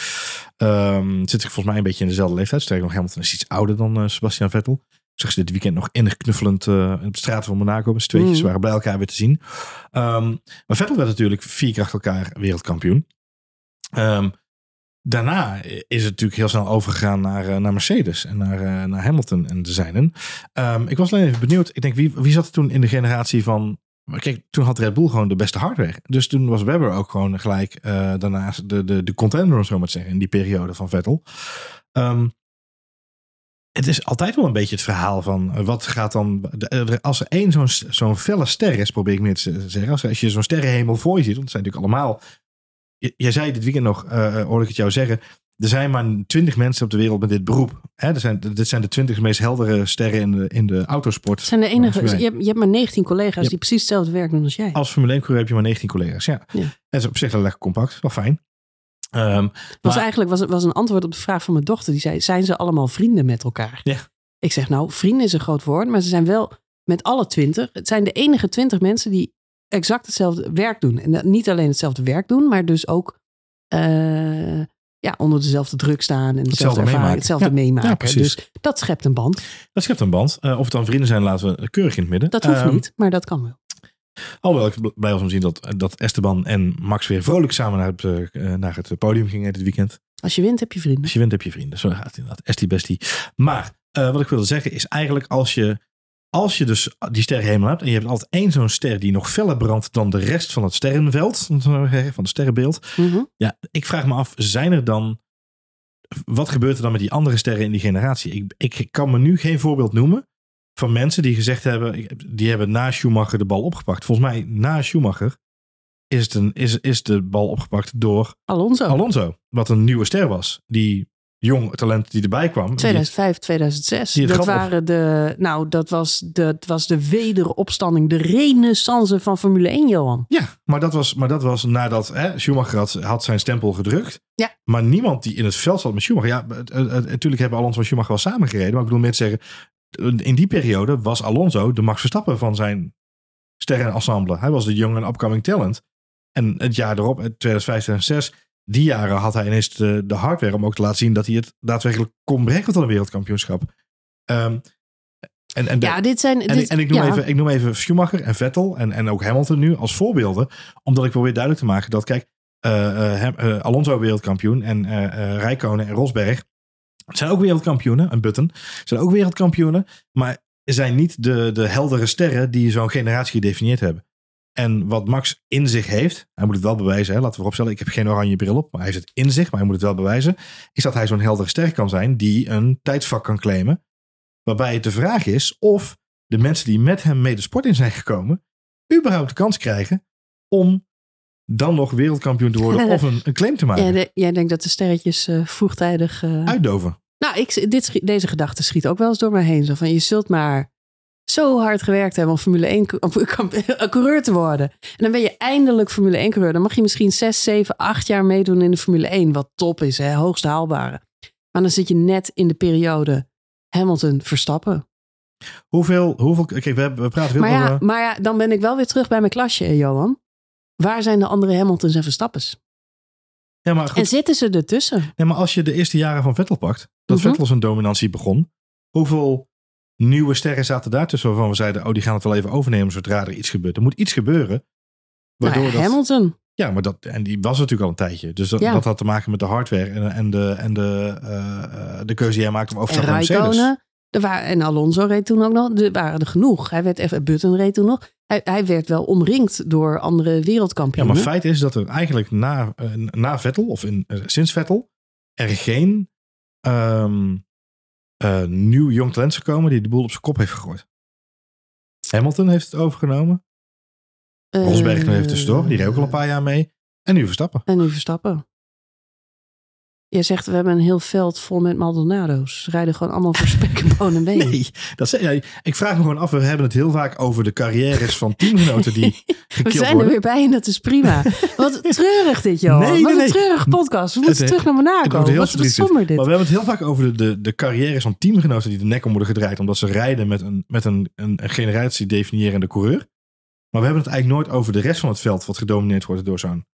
Um, zit ik volgens mij een beetje in dezelfde leeftijd. Sterker nog, Hamilton is iets ouder dan uh, Sebastian Vettel. Ik zag ze dit weekend nog innig knuffelend uh, op de straten van Monaco. Met z'n tweetjes mm. waren bij elkaar weer te zien. Um, maar Vettel werd natuurlijk vier keer achter elkaar wereldkampioen. Um, daarna is het natuurlijk heel snel overgegaan naar, eh, naar Mercedes en naar, uh, naar Hamilton en de zijnen. Um, ik was alleen even benieuwd. Ik denk, wie, wie zat er toen in de generatie van. Kijk, toen had Red Bull gewoon de beste hardware. Dus toen was Webber ook gewoon gelijk uh, daarnaast de, de, de contender, om zo maar te zeggen, in die periode van Vettel. Um, het is altijd wel een beetje het verhaal van wat gaat dan. Als er één zo'n zo'n felle ster is, probeer ik meer te zeggen. Als, als je zo'n sterrenhemel voor je ziet, want het zijn natuurlijk allemaal jij zei dit weekend nog, uh, hoorde ik het jou zeggen. Er zijn maar twintig mensen op de wereld met dit beroep. Hè, er zijn, dit zijn de twintig meest heldere sterren in de, in de autosport. Zijn de enige, je, hebt, je hebt maar 19 collega's die precies hetzelfde werk doen als jij. Als Formule 1 coureur heb je maar 19 collega's, ja. ja. En is op zich wel lekker compact, wel fijn. Um, was maar, eigenlijk was, was een antwoord op de vraag van mijn dochter. Die zei, zijn ze allemaal vrienden met elkaar? Ja. Ik zeg, nou, vrienden is een groot woord, maar ze zijn wel met alle twintig. Het zijn de enige twintig mensen die exact hetzelfde werk doen. En niet alleen hetzelfde werk doen, maar dus ook uh, ja, onder dezelfde druk staan en dezelfde ervaring, hetzelfde Ja, meemaken. ja, dus dat schept een band. Dat schept een band. Eh, of het dan vrienden zijn, laten we keurig in het midden. Dat hoeft Ehm, niet, maar dat kan wel. Alhoewel ik blij was om te zien dat, dat Esteban en Max weer vrolijk samen naar het, eh, naar het podium gingen dit weekend. Als je wint, heb je vrienden. Als je wint, heb je vrienden. Zo gaat het inderdaad. Estie bestie. Maar eh, wat ik wilde zeggen is eigenlijk als je, als je dus die sterrenhemel hebt en je hebt altijd één zo'n ster die nog feller brandt dan de rest van het sterrenveld, van het sterrenbeeld. Mhm. Ja, ik vraag me af, zijn er dan, wat gebeurt er dan met die andere sterren in die generatie? Ik, ik kan me nu geen voorbeeld noemen van mensen die gezegd hebben, die hebben na Schumacher de bal opgepakt. Volgens mij na Schumacher is, het een, is, is de bal opgepakt door Alonso. Alonso, wat een nieuwe ster was. Die jong talent die erbij kwam. Die- 2005, 2006. Die het Dat waren de, nou, dat was de, dat was de wederopstanding, de renaissance van Formule 1, Johan. Ja, maar dat was, maar dat was nadat hè, Schumacher had, had zijn stempel gedrukt. Ja. Maar niemand die in het veld zat met Schumacher. Ja, natuurlijk hebben Alonso en Schumacher wel samengereden. Maar ik bedoel meer te zeggen, in die periode was Alonso de Max Verstappen van zijn sterrenensemble. Hij was de young en upcoming talent. En het jaar erop, in 2005, 2006, die jaren had hij ineens de, de hardware om ook te laten zien dat hij het daadwerkelijk kon brengen tot een wereldkampioenschap. Ehm, en, en de- Ja, dit zijn... en, dit, ik, en ik, noem ja. even, ik noem even Schumacher en Vettel en, en ook Hamilton nu als voorbeelden. Omdat ik weer duidelijk te maken dat, kijk, eh, eh, eh, Alonso wereldkampioen en eh Rijkonen en Rosberg zijn ook wereldkampioenen. En Button zijn ook wereldkampioenen. Maar zijn niet de, de heldere sterren die zo'n generatie gedefinieerd hebben. En wat Max in zich heeft, hij moet het wel bewijzen, hè, laten we vooropstellen, ik heb geen oranje bril op, maar hij heeft het in zich, maar hij moet het wel bewijzen, is dat hij zo'n heldere ster kan zijn die een tijdsvak kan claimen. Waarbij het de vraag is of de mensen die met hem mee de sport in zijn gekomen, überhaupt de kans krijgen om dan nog wereldkampioen te worden of een, een claim te maken. Ja, de- jij denkt dat de sterretjes eh, vroegtijdig... eh, Uitdoven. Nou, ik, dit, deze gedachte schiet ook wel eens door mij heen. Zo van, je zult maar zo hard gewerkt hebben om Formule 1 co- om kamp- een coureur te worden. En dan ben je eindelijk Formule 1 coureur. Dan mag je misschien 6, 7, 8 jaar meedoen in de Formule 1. Wat top is, hè? hoogst haalbare. Maar dan zit je net in de periode Hamilton Verstappen. Hoeveel, hoeveel, kijk, we, hebben, we praten veel Maar ja, over... maar ja, dan ben ik wel weer terug bij mijn klasje, Johan. Waar zijn de andere Hamiltons en Verstappens? Ja, maar, goed, En zitten ze ertussen? nee, maar als je de eerste jaren van Vettel pakt, dat Mhm. Vettel zijn dominantie begon, hoeveel nieuwe sterren zaten daartussen waarvan we zeiden, oh, die gaan het wel even overnemen zodra er iets gebeurt. Er moet iets gebeuren. Waardoor Nou, dat, Hamilton. Ja, maar dat, en die was natuurlijk al een tijdje. Dus dat, Ja. dat had te maken met de hardware en, en, de, en de, eh, de keuze die hij maakte om over te naar Mercedes. Er waren, en Alonso reed toen ook nog. Er waren er genoeg. Hij werd even, Button reed toen nog. Hij, hij werd wel omringd door andere Ja, wereldkampioenen. maar feit is dat er eigenlijk na, eh, na Vettel, of in, sinds Vettel, er geen ehm, eh, nieuw jong talent gekomen die de boel op zijn kop heeft gegooid. Hamilton heeft het overgenomen. Eh, Rosberg nog even tussendoor. Die reed ook al een paar jaar mee. En nu Verstappen. En nu Verstappen. Je zegt, we hebben een heel veld vol met Maldonado's. Ze rijden gewoon allemaal voor spek en bonen. Nee, dat ja, ik vraag me gewoon af. We hebben het heel vaak over de carrières van teamgenoten die We zijn er worden. weer bij en dat is prima. Wat treurig dit, joh. Nee, nee, Wat een nee. treurige podcast. We moeten Het- terug naar Monaco. Wat, wat somber dit. Maar we hebben het heel vaak over de, de, de carrières van teamgenoten die de nek om worden gedraaid. Omdat ze rijden met een, met een, een, een generatie definiërende coureur. Maar we hebben het eigenlijk nooit over de rest van het veld wat gedomineerd wordt door zo'n.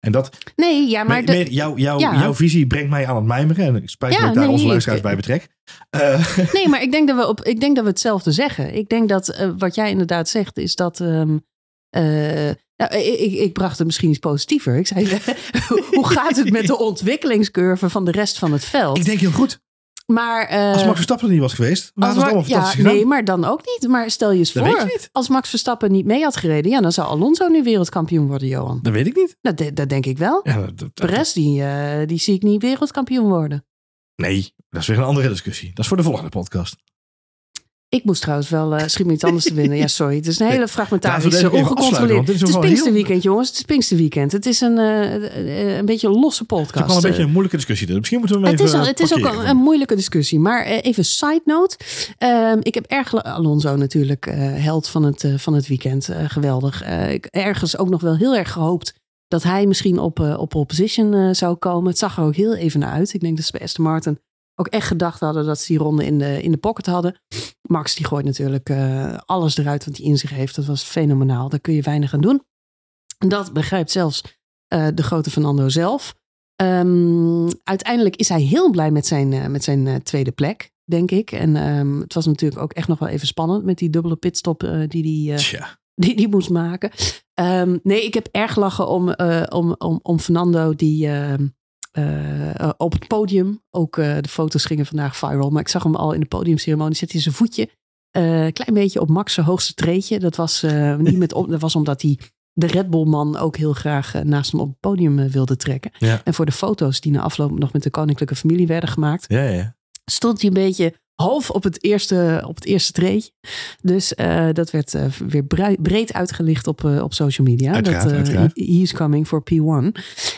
En dat, Nee, ja, maar... de- meer jouw, jouw, Ja. jouw visie brengt mij aan het mijmeren. En ik spijt me dat ik daar nee, onze luisteraars bij betrek. Eh, Nee, maar ik denk dat we, op, ik denk dat we hetzelfde zeggen. Ik denk dat eh, wat jij inderdaad zegt, is dat. nou, ik, ik, ik bracht het misschien iets positiever. Ik zei, hoe gaat het met de ontwikkelingscurve van de rest van het veld? ik denk heel goed. Maar, eh, Als Max Verstappen er niet was geweest, waren het allemaal ja, fantastisch gedaan. nee, maar dan ook niet. Maar stel je eens Dat voor, je als Max Verstappen niet mee had gereden, ja, dan zou Alonso nu wereldkampioen worden, Johan. Dat weet ik niet. Nou, dat, dat denk ik wel. Ja, dat, dat- Perez, die, eh, die zie ik niet wereldkampioen worden. nee, dat is weer een andere discussie. Dat is voor de volgende podcast. Ik moest trouwens wel, eh schiet me iets anders te winnen. Ja, sorry. Het is een hele fragmentarische, ongecontroleerd. Het is Pinksterweekend, jongens. Het is Pinksterweekend. Het is een, eh, eh, een beetje een losse Het is podcast. wel een beetje een moeilijke discussie. Dus misschien moeten we hem het even is, het is ook een, een moeilijke discussie. Maar even side note. Ehm, ik heb erg... Alonso natuurlijk, held van het, van het weekend. Geweldig. Ik ergens ook nog wel heel erg gehoopt dat hij misschien op, op pole position eh, zou komen. Het zag er ook heel even naar uit. Ik denk dat ze bij Aston Martin ook echt gedacht hadden dat ze die ronde in de, in de pocket hadden. Max die gooit natuurlijk eh, alles eruit wat hij in zich heeft. Dat was fenomenaal. Daar kun je weinig aan doen. En dat begrijpt zelfs eh, de grote Fernando zelf. Ehm, uiteindelijk is hij heel blij met zijn, eh, met zijn tweede plek, denk ik. En ehm, het was natuurlijk ook echt nog wel even spannend met die dubbele pitstop die hij die, die moest maken. Ehm, nee, ik heb erg lachen om, om, om, om Fernando die eh, eh, op het podium, ook eh, de foto's gingen vandaag viral, maar ik zag hem al in de podiumceremonie, zet hij zijn voetje een klein beetje op Max' zijn hoogste treetje. Dat was, niet met, op- dat was omdat hij de Red Bull man ook heel graag naast hem op het podium wilde trekken. Ja. En voor de foto's die na afloop nog met de koninklijke familie werden gemaakt, Ja, ja. stond hij een beetje half op het eerste, op het eerste treetje. Dus eh, dat werd eh, weer breed uitgelicht op, eh, op social media. Uiteraard, dat, uiteraard. he- is coming for P1.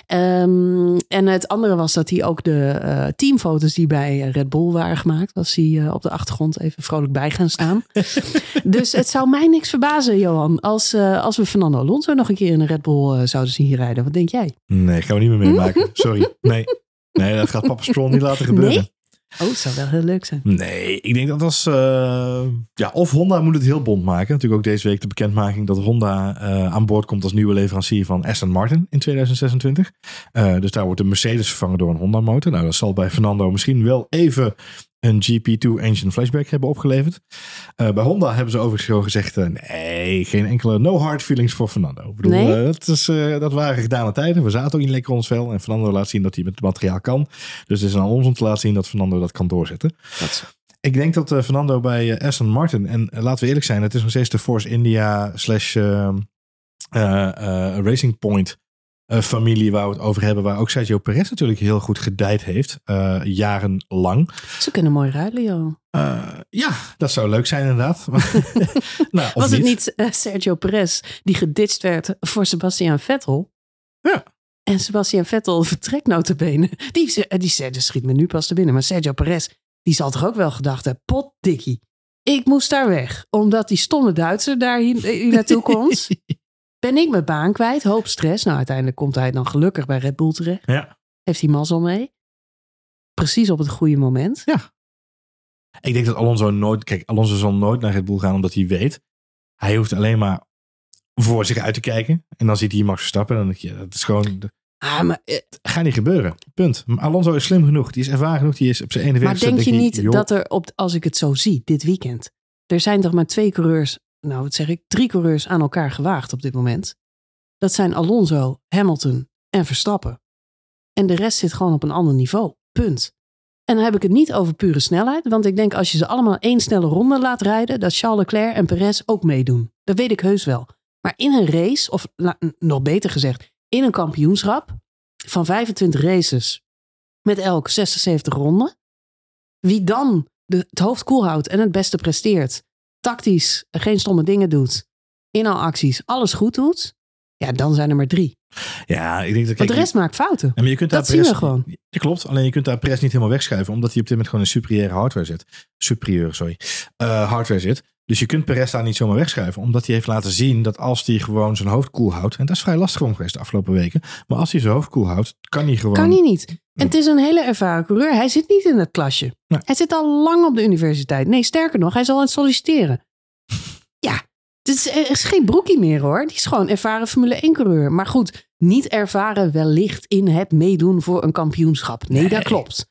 Ehm, en het andere was dat hij ook de teamfoto's die bij Red Bull waren gemaakt, was hij op de achtergrond even vrolijk bij gaan staan. dus het zou mij niks verbazen, Johan, als, als we Fernando Alonso nog een keer in een Red Bull zouden zien rijden. Wat denk jij? Nee, gaan we niet meer meemaken. Sorry. Nee. Nee, dat gaat papa Stroll niet laten gebeuren. Nee? Oh, het zou wel heel leuk zijn. Nee, ik denk dat als. eh, ja, of Honda moet het heel bond maken. Natuurlijk ook deze week de bekendmaking dat Honda eh, aan boord komt als nieuwe leverancier van Aston Martin in 2026. Eh, dus daar wordt de Mercedes vervangen door een Honda motor. Nou, dat zal bij Fernando misschien wel even een GP2 engine flashback hebben opgeleverd. Eh, bij Honda hebben ze overigens gewoon gezegd: eh, nee, geen enkele no hard feelings voor Fernando. Ik bedoel, Nee? eh, dat, is, dat waren gedane tijden. We zaten ook niet lekker in ons vel. En Fernando laat zien dat hij met het materiaal kan. Dus het is aan ons om te laten zien dat Fernando dat kan doorzetten. Dat Ik denk dat Fernando bij Aston Martin, en laten we eerlijk zijn, het is nog steeds de Force India slash ehm, eh, eh, Racing Point familie waar we het over hebben, waar ook Sergio Perez natuurlijk heel goed gedijd heeft, eh, jarenlang. Ze kunnen mooi ruilen, joh. Eh, ja, dat zou leuk zijn inderdaad. Nou, Was het niet eh, Sergio Perez die geditcht werd voor Sebastian Vettel? Ja. En Sebastian Vettel vertrekt notabene. Die, die dat schiet me nu pas te binnen. Maar Sergio Perez, die zal toch ook wel gedacht hebben, potdikkie. Ik moest daar weg, omdat die stomme Duitser daar hier, hier naartoe komt. Ben ik mijn baan kwijt, hoop stress. Nou, uiteindelijk komt hij dan gelukkig bij Red Bull terecht. Ja. Heeft hij mazzel mee. Precies op het goede moment. Ik denk dat Alonso nooit, kijk, Alonso zal nooit naar Red Bull gaan omdat hij weet, hij hoeft alleen maar voor zich uit te kijken. En dan ziet hij Max Verstappen en dan denk je, dat is gewoon, Ah, maar eh, gaat niet gebeuren. Punt. Maar Alonso is slim genoeg. Die is ervaren genoeg. Die is op zijn 41 Maar denk je niet dat er op, als ik het zo zie, dit weekend, er zijn toch maar twee coureurs, nou wat zeg ik, drie coureurs aan elkaar gewaagd op dit moment. Dat zijn Alonso, Hamilton en Verstappen. En de rest zit gewoon op een ander niveau. Punt. En dan heb ik het niet over pure snelheid, want ik denk als je ze allemaal één snelle ronde laat rijden, dat Charles Leclerc en Perez ook meedoen. Dat weet ik heus wel. Maar in een race, of nog beter gezegd, in een kampioenschap van 25 races met elk 76 ronden, wie dan de, het hoofd koel houdt en het beste presteert, tactisch geen stomme dingen doet, in al acties alles goed doet, ja, dan zijn er maar drie. Ja, ik denk dat... Want de kijk, rest maakt fouten. Maar je kunt Dat zien we gewoon. Klopt. Alleen je kunt daar Perez niet helemaal wegschuiven. Omdat hij op dit moment gewoon een superieure hardware zit. Superieur, sorry. Eh, hardware zit. Dus je kunt Perez daar niet zomaar wegschuiven. Omdat hij heeft laten zien dat als hij gewoon zijn hoofd koel houdt. En dat is vrij lastig hem geweest de afgelopen weken. Maar als hij zijn hoofd koel houdt, kan hij gewoon... Kan hij niet. En het is een hele ervaren coureur. Hij zit niet in het klasje. Nee. Hij zit al lang op de universiteit. Nee, sterker nog, hij is al aan het solliciteren. Ja, het is, er is geen broekie meer hoor. Die is gewoon ervaren Formule 1 coureur. Maar goed, niet ervaren wellicht in het meedoen voor een kampioenschap. Nee, Nee. dat klopt.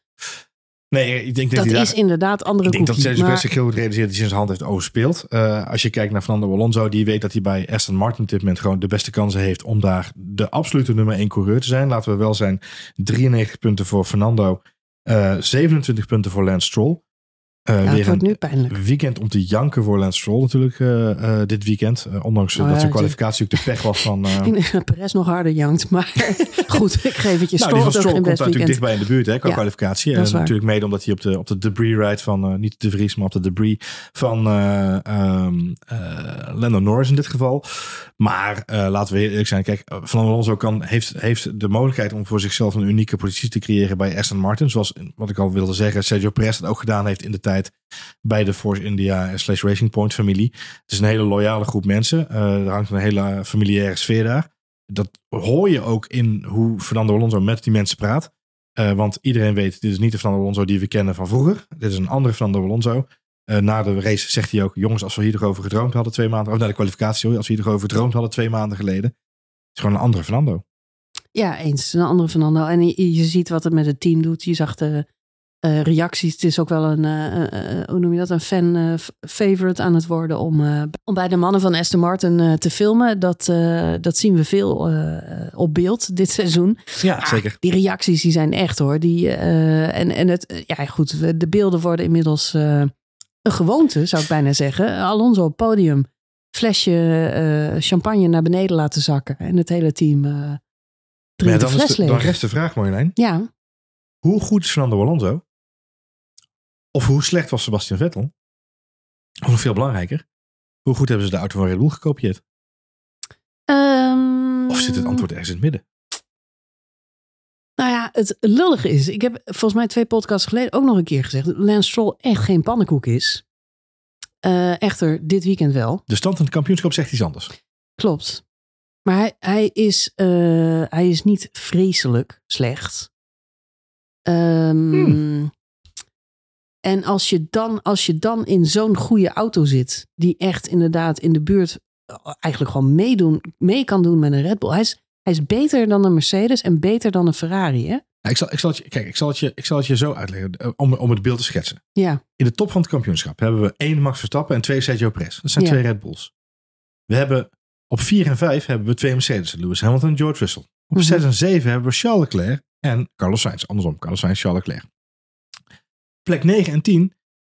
Nee, ik denk dat, Dat daar- is inderdaad andere Ik denk dat koekie. Sergio maar- zich heel goed realiseert dat hij zijn hand heeft overspeeld. Eh, als je kijkt naar Fernando Alonso, die weet dat hij bij Aston Martin op dit moment gewoon de beste kansen heeft om daar de absolute nummer 1 coureur te zijn. Laten we wel zijn, 93 punten voor Fernando, eh 27 punten voor Lance Stroll. Ja, weer wordt nu pijnlijk. weekend om te janken voor Lance Stroll natuurlijk eh, eh, dit weekend. Ondanks Oh dat ja, zijn kwalificatie ook de pech was van... dat Perez nog harder jankt. Maar goed, ik geef het je. nou, die van Stroll komt natuurlijk dichtbij in de buurt hè, qua Ja, kwalificatie. En natuurlijk mede omdat hij op de, op de debris rijdt van, niet de Vries, maar op de debris van eh, Lando Norris in dit geval. Maar laten we eerlijk zijn, kijk, Van Alonso kan, heeft, heeft de mogelijkheid om voor zichzelf een unieke positie te creëren bij Aston Martin. Zoals, wat ik al wilde zeggen, Sergio Perez dat ook gedaan heeft in de tijd bij de Force India slash Racing Point familie. Het is een hele loyale groep mensen. Eh, er hangt een hele familiaire sfeer daar. Dat hoor je ook in hoe Fernando Alonso met die mensen praat. Eh, want iedereen weet, dit is niet de Fernando Alonso die we kennen van vroeger. Dit is een andere Fernando Alonso. Eh, na de race zegt hij ook, jongens, als we hier over gedroomd hadden twee maanden, of na de kwalificatie, sorry, als we hier over gedroomd hadden twee maanden geleden, is gewoon een andere Fernando. Ja, eens. Een andere Fernando. En je, je ziet wat het met het team doet. Je zag de eh, reacties. Het is ook wel een, eh, hoe noem je dat, een fan favorite aan het worden om, om bij de mannen van Aston Martin te filmen. Dat, dat zien we veel op beeld dit seizoen. Ja, Ah, zeker. Die reacties die zijn echt hoor. Die, en, en het, ja goed, de beelden worden inmiddels een gewoonte, zou ik bijna zeggen. Alonso op podium, flesje champagne naar beneden laten zakken. En het hele team eh Maar ja, dan, de, dan rest de vraag, Marjolein. Ja, Hoe goed is Fernando Alonso? Of hoe slecht was Sebastian Vettel? Of nog veel belangrijker, hoe goed hebben ze de auto van Red Bull gekopieerd? Ehm, Of zit het antwoord ergens in het midden? Nou ja, het lullige is, ik heb volgens mij twee podcasts geleden ook nog een keer gezegd dat Lance Stroll echt geen pannenkoek is. Eh, echter, dit weekend wel. De stand in het kampioenschap zegt iets anders. Klopt. Maar hij, hij, is, eh, hij is niet vreselijk slecht. Ehm, En als je, dan, als je dan in zo'n goede auto zit, die echt inderdaad in de buurt eh, eigenlijk gewoon meedoen, mee kan doen met een Red Bull. Hij is, hij is beter dan een Mercedes en beter dan een Ferrari, hè? Nou, ik, zal, ik, zal het je, kijk, ik, zal het je, ik zal het je zo uitleggen eh, om, om het beeld te schetsen. Ja, In de top van het kampioenschap hebben we één Max Verstappen en twee Sergio Perez. Dat zijn Ja. twee Red Bulls. We hebben op vier en vijf hebben we twee Mercedes. Lewis Hamilton en George Russell. Op Mhm. zes en zeven hebben we Charles Leclerc en Carlos Sainz. Andersom, Carlos Sainz, Charles Leclerc. Plek 9 en 10,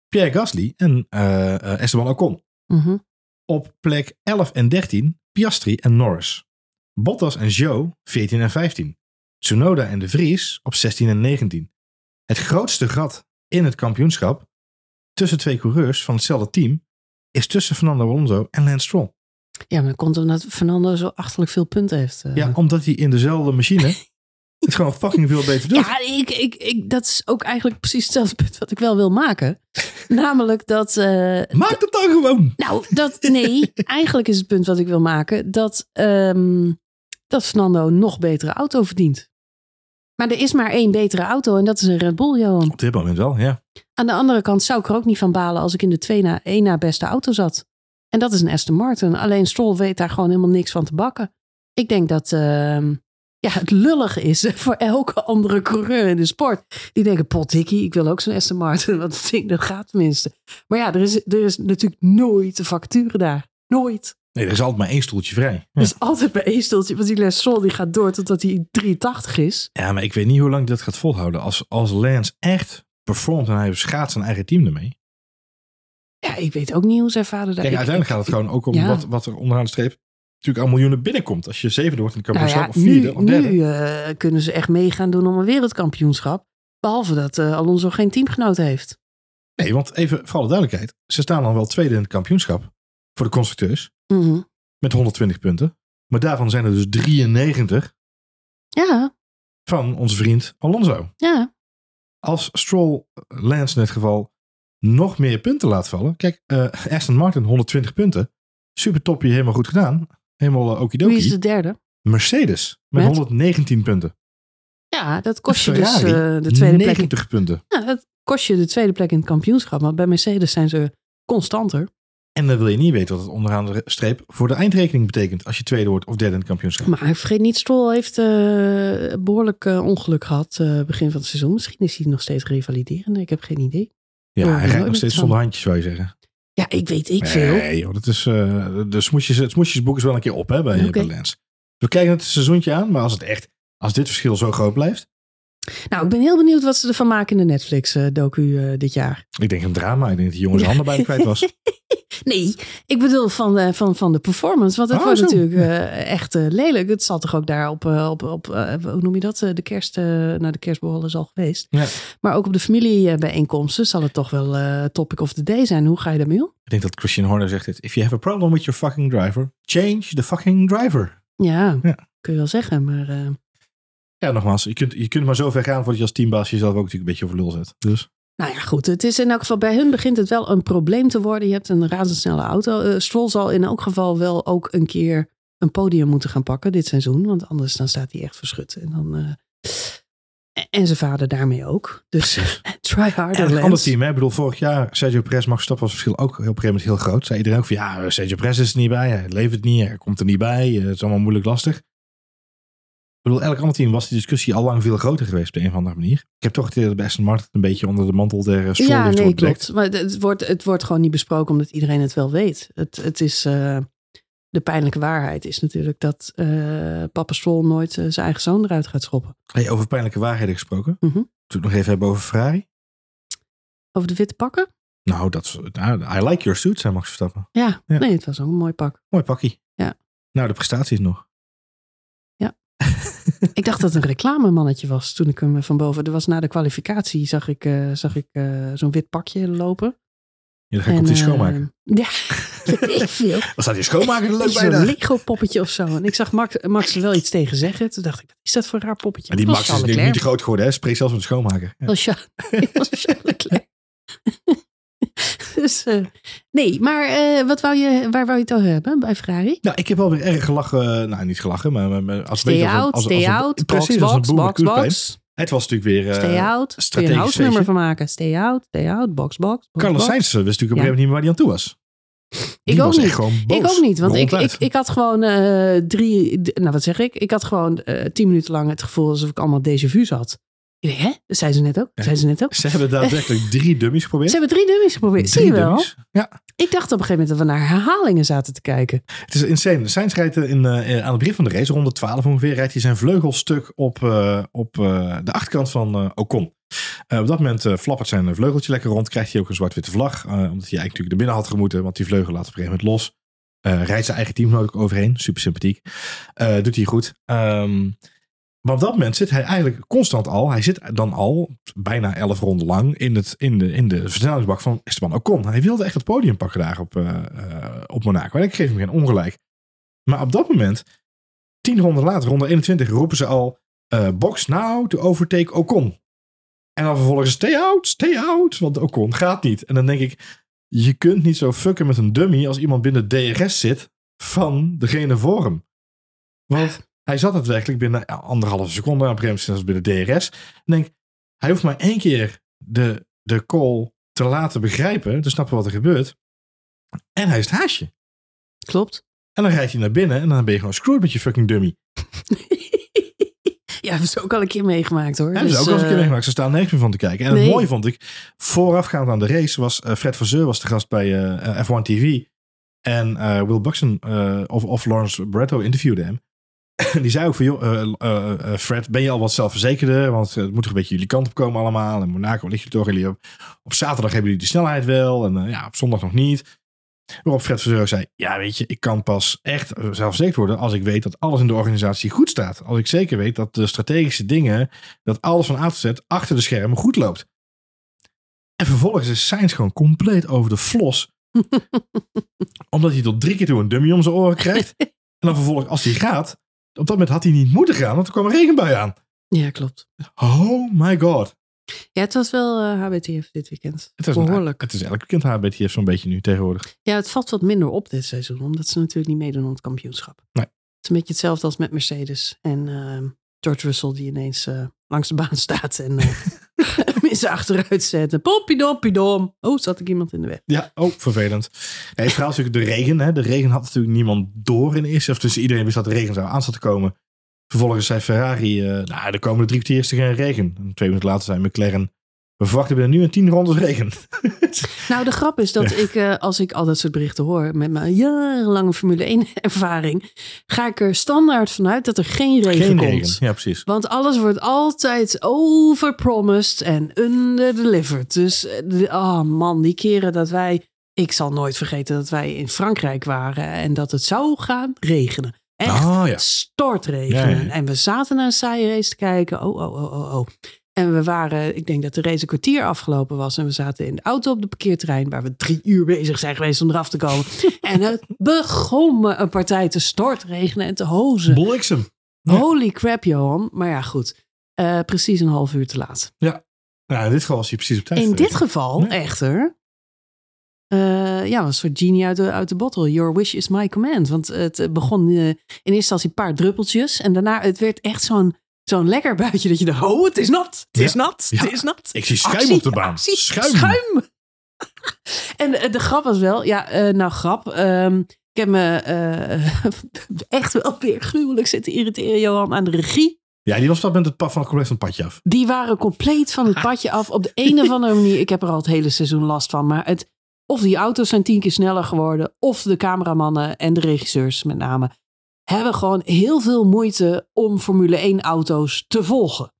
Pierre Gasly en eh, Esteban Ocon. mhm. Op plek 11 en 13, Piastri en Norris. Bottas en Joe 14 en 15. Tsunoda en De Vries op 16 en 19. Het grootste gat in het kampioenschap tussen twee coureurs van hetzelfde team is tussen Fernando Alonso en Lance Stroll. ja maar dat komt omdat Fernando zo achterlijk veel punten heeft. eh. Ja, omdat hij in dezelfde machine het gewoon fucking veel beter doet. Ja, ik, ik, ik, dat is ook eigenlijk precies hetzelfde punt wat ik wel wil maken. Namelijk dat. eh, Maak het dan gewoon! nou, dat. Nee, eigenlijk is het punt wat ik wil maken dat. ehm, dat Fernando een nog betere auto verdient. Maar er is maar één betere auto en dat is een Red Bull, Johan. Op dit moment wel, ja. Aan de andere kant zou ik er ook niet van balen als ik in de twee na, één na beste auto zat. En dat is een Aston Martin. Alleen Stroll weet daar gewoon helemaal niks van te bakken. Ik denk dat ehm, ja, het lullig is voor elke andere coureur in de sport. Die denken, potdikkie, ik wil ook zo'n Aston Martin. Want dat ding dat gaat tenminste. Maar ja, er is, er is natuurlijk nooit de vacature daar. Nooit. Nee, er is altijd maar één stoeltje vrij. Er Ja. is altijd bij één stoeltje. Want die Les Stroll die gaat door totdat hij 83 is. ja, maar ik weet niet hoe lang dat gaat volhouden. Als, als Lance echt performt en hij schaats zijn eigen team ermee. Ja, ik weet ook niet hoe zijn vader daar... Kijk, uiteindelijk ik- gaat het gewoon ook om ja. wat, wat er onderaan de streep natuurlijk aan miljoenen binnenkomt. Als je zevende wordt in het Nou kampioenschap ja, of vierde nu, of derde. nu eh, kunnen ze echt meegaan doen om een wereldkampioenschap. Behalve dat eh, Alonso geen teamgenoot heeft. Nee, want even voor alle duidelijkheid. Ze staan dan wel tweede in het kampioenschap voor de constructeurs Mhm. met 120 punten. Maar daarvan zijn er dus 93 Ja, van onze vriend Alonso. ja. Als Stroll Lance in dit geval nog meer punten laat vallen. Kijk, eh, Aston Martin 120 punten. Super topje, helemaal goed gedaan. Helemaal uh, okidoki. Wie is de derde? Mercedes met, Met? 119 punten. Ja, dat kost je dus eh, de tweede plek. in- 90 punten. Ja, dat kost je de tweede plek in het kampioenschap. Maar bij Mercedes zijn ze constanter. En dan wil je niet weten wat het onderaan de streep voor de eindrekening betekent. Als je tweede wordt of derde in het kampioenschap. Maar vergeet niet, Stroll heeft eh, behoorlijk eh, ongeluk gehad eh, begin van het seizoen. Misschien is hij nog steeds revaliderende. Ik heb geen idee. Ja, Oh, hij rijdt nog steeds zonder handjes, zou je zeggen. Ja, ik weet ik veel. Nee, joh, dat is, eh, de smoesjes, het smoesjesboek is wel een keer op hè, bij, bij Lens. We kijken het seizoentje aan, maar als het echt, als dit verschil zo groot blijft. Nou, ik ben heel benieuwd wat ze ervan maken in de Netflix-docu eh, dit jaar. Ik denk een drama. Ik denk dat die jongens handen bijna kwijt was. Nee, ik bedoel van de, van, van de performance. Want het Oh, wordt zo. natuurlijk eh, echt eh, lelijk. Het zal toch ook daar op, eh, op, op eh, hoe noem je dat? Eh, de kerst, eh nou de kerstborrel is al geweest. Ja. Maar ook op de familiebijeenkomsten zal het toch wel eh, topic of the day zijn. Hoe ga je daarmee om? Ik denk dat Christian Horner zegt dit. If you have a problem with your fucking driver, change the fucking driver. Ja, Ja. kun je wel zeggen. Maar eh, Ja, nogmaals, je kunt, je kunt maar zo ver gaan voordat je als teambaas jezelf ook natuurlijk een beetje over lul zet. Dus nou ja, goed. Het is in elk geval bij hun begint het wel een probleem te worden. Je hebt een razendsnelle auto. Eh Stroll zal in elk geval wel ook een keer een podium moeten gaan pakken dit seizoen. Want anders dan staat hij echt verschut. En dan... eh, en zijn vader daarmee ook. Dus try harder, en een ander team, hè? Ik bedoel, vorig jaar Sergio Perez mag Verstappen was het verschil ook op een gegeven moment heel groot. Zei iedereen ook van ja, Sergio Perez is er niet bij, hij levert niet, hij komt er niet bij, eh, het is allemaal moeilijk lastig. Bedoel, elk ander team was die discussie al lang veel groter geweest op de een of andere manier. Ik heb toch het idee dat bij Aston Martin een beetje onder de mantel der Stroll Ja, ligt nee, wordt klopt. Maar het- wordt, het wordt gewoon niet besproken omdat iedereen het wel weet. Het, het is, eh, de pijnlijke waarheid is natuurlijk dat eh papa Stroll nooit eh, zijn eigen zoon eruit gaat schoppen. Hey, over pijnlijke waarheden gesproken. Mhm. Toen we het nog even hebben over Ferrari. Over de witte pakken? Nou, dat is, nou, I like your suit, zei Max Verstappen. Ja, Ja. nee, het was ook een mooi pak. Mooi pakkie. Ja. Nou, de prestaties nog. Ik dacht dat het een reclamemannetje was toen ik hem van boven. Er was na de kwalificatie, zag ik, eh, zag ik eh, zo'n wit pakje lopen. Ja, dan ga ik op die En, schoonmaken. eh, ja, ik veel. Dan staat die schoonmaker er leuk bij Zo'n. Lego poppetje of zo. En ik zag Max, Max er wel iets tegen zeggen. Toen dacht ik, wat is dat voor een raar poppetje? Maar die Max was is nu niet te groot geworden, hè? Spreek zelfs met de schoonmaker. Ja. Dat was Charles- dat was Charles Leclerc. dus, eh, nee, maar eh, wat wou je, waar wou je het over hebben bij Ferrari? Nou, ik heb wel weer erg gelachen. Nou, niet gelachen, maar, als Stay weet je, als een- out, als stay als out, Precies, als een box, box, box. Het was natuurlijk weer... eh, Stay out. Strategisch een house nummer van maken. Stay out, stay out, box, box. box, Carlos. Sainz eh, wist natuurlijk op een gegeven moment niet meer waar hij aan toe was. Die Ik ook niet. Ik ook niet, want ik, ik, ik had gewoon eh, drie, nou wat zeg ik? Ik had gewoon eh, tien minuten lang het gevoel alsof ik allemaal déjà vu zat. Dacht, hè? Dat zei ze net ook. Zei ze net ook. Ze hebben daadwerkelijk drie dummies Ze geprobeerd. hebben drie dummies geprobeerd. Zie je wel? Ja, Ik dacht op een gegeven moment dat we naar herhalingen zaten te kijken. het is insane. Sainz rijdt in, eh, aan het begin van de race, ronde 12 ongeveer, rijdt hij zijn vleugelstuk op, eh, op eh, de achterkant van Ocon. Op dat moment flappert zijn vleugeltje lekker rond. Krijgt hij ook een zwart-witte vlag. omdat hij eigenlijk natuurlijk er binnen had gemoeten. Want die vleugel laat op een gegeven moment los. Rijdt zijn eigen teamgenoot ook overheen. Super sympathiek. Doet hij goed. Ehm, maar op dat moment zit hij eigenlijk constant al. Hij zit dan al bijna elf ronden lang in, het, in, de, in de versnellingsbak van Esteban Ocon. Hij wilde echt het podium pakken daar op, eh, op Monaco. En ik geef hem geen ongelijk. Maar op dat moment, tien ronden later, ronde 21, roepen ze al... eh, box now to overtake Ocon. En dan vervolgens stay out, stay out. Want Ocon gaat niet. En dan denk ik, je kunt niet zo fucken met een dummy als iemand binnen DRS zit van degene voor hem. Want hij zat daadwerkelijk binnen anderhalve seconde. Op een gegeven moment zelfs binnen DRS. En denk, hij hoeft maar één keer de, de call te laten begrijpen. Te snappen wat er gebeurt. En hij is het haasje. Klopt. En dan rijdt hij naar binnen en dan ben je gewoon screwed met je fucking dummy. ja, hebben ze ook al een keer meegemaakt hoor. Is Dus, ook eens een keer eh, meegemaakt. Ze staan nergens meer van te kijken. En nee. het mooie vond ik, voorafgaand aan de race was eh, Fred Vasseur was de gast bij eh, F1 TV. En Will Buxton of, of Lawrence Barretto interviewde hem. Die zei ook van, joh, eh, eh, eh, Fred, ben je al wat zelfverzekerder? Want het moet toch een beetje jullie kant op komen allemaal. En Monaco ligt je toch. Jullie op, op zaterdag hebben jullie die snelheid wel. En ja, op zondag nog niet. Waarop Fred ook zei, ja weet je, ik kan pas echt zelfverzekerd worden als ik weet dat alles in de organisatie goed staat. Als ik zeker weet dat de strategische dingen, dat alles van A tot Z achter de schermen goed loopt. En vervolgens is Sainz gewoon compleet over de flos. omdat hij tot drie keer toe een dummy om zijn oren krijgt. en dan vervolgens, als hij gaat, op dat moment had hij niet moeten gaan, want er kwam een regenbui aan. Ja, klopt. Oh my god. Ja, het was wel eh, HBTF dit weekend. Het is, een, Behoorlijk. het is elk weekend HBTF zo'n beetje nu tegenwoordig. Ja, het valt wat minder op dit seizoen, omdat ze natuurlijk niet meedoen aan het kampioenschap. Nee. Het is een beetje hetzelfde als met Mercedes en ehm, George Russell die ineens eh, langs de baan staat en eh mensen achteruit zetten. Poppiedoppidom. Oh, zat ik iemand in de weg? Ja, ook vervelend. Nee, is natuurlijk de regen. Hè. De regen had natuurlijk niemand door in eerste. Of dus iedereen wist dat de regen zou aan zat te komen. Vervolgens zei Ferrari, eh nou, de komende drie kwartier is er geen regen. En twee minuten later zei McLaren, we verwachten binnen nu een tien rondes regen. Nou, de grap is dat ik, eh, als ik al dat soort berichten hoor, met mijn jarenlange Formule 1 ervaring, ga ik er standaard vanuit dat er geen regen geen komt. regen. Ja, precies. Want alles wordt altijd overpromised en underdelivered. Dus, eh, oh man, die keren dat wij... Ik zal nooit vergeten dat wij in Frankrijk waren en dat het zou gaan regenen. Echt Ah ja. stortregenen. Ja, ja, ja. En we zaten naar een saaie race te kijken. Oh, oh, oh, oh, oh. En we waren, ik denk dat de race een kwartier afgelopen was. En we zaten in de auto op de parkeerterrein, waar we drie uur bezig zijn geweest om eraf te komen. en het begon me een partij te stortregenen en te hozen. Bliksem. Ja. Holy crap, Johan. Maar ja, goed. Eh, precies een half uur te laat. Nou, in dit geval was hij precies op tijd. In dit geval, Ja. echter. eh, ja, was een soort genie uit de, uit de bottle. Your wish is my command. Want het begon eh, in eerste instantie een paar druppeltjes. En daarna, het werd echt zo'n zo'n lekker buitje dat je dacht, oh, het is nat. Het is Ja. nat. Ja. Het is nat. Ik zie schuim Actie, op de baan. actie, Schuim. schuim. en de, de grap was wel, ja, eh, nou grap. ehm, Ik heb me uh, echt wel weer gruwelijk zitten irriteren, Johan, aan de regie. Ja, die was dat met het pad van compleet van het padje af. Die waren compleet van het padje af. Op de een of andere manier. Ik heb er al het hele seizoen last van. Maar het, of die auto's zijn tien keer sneller geworden. Of de cameramannen en de regisseurs met name. Hebben gewoon heel veel moeite om Formule 1 auto's te volgen.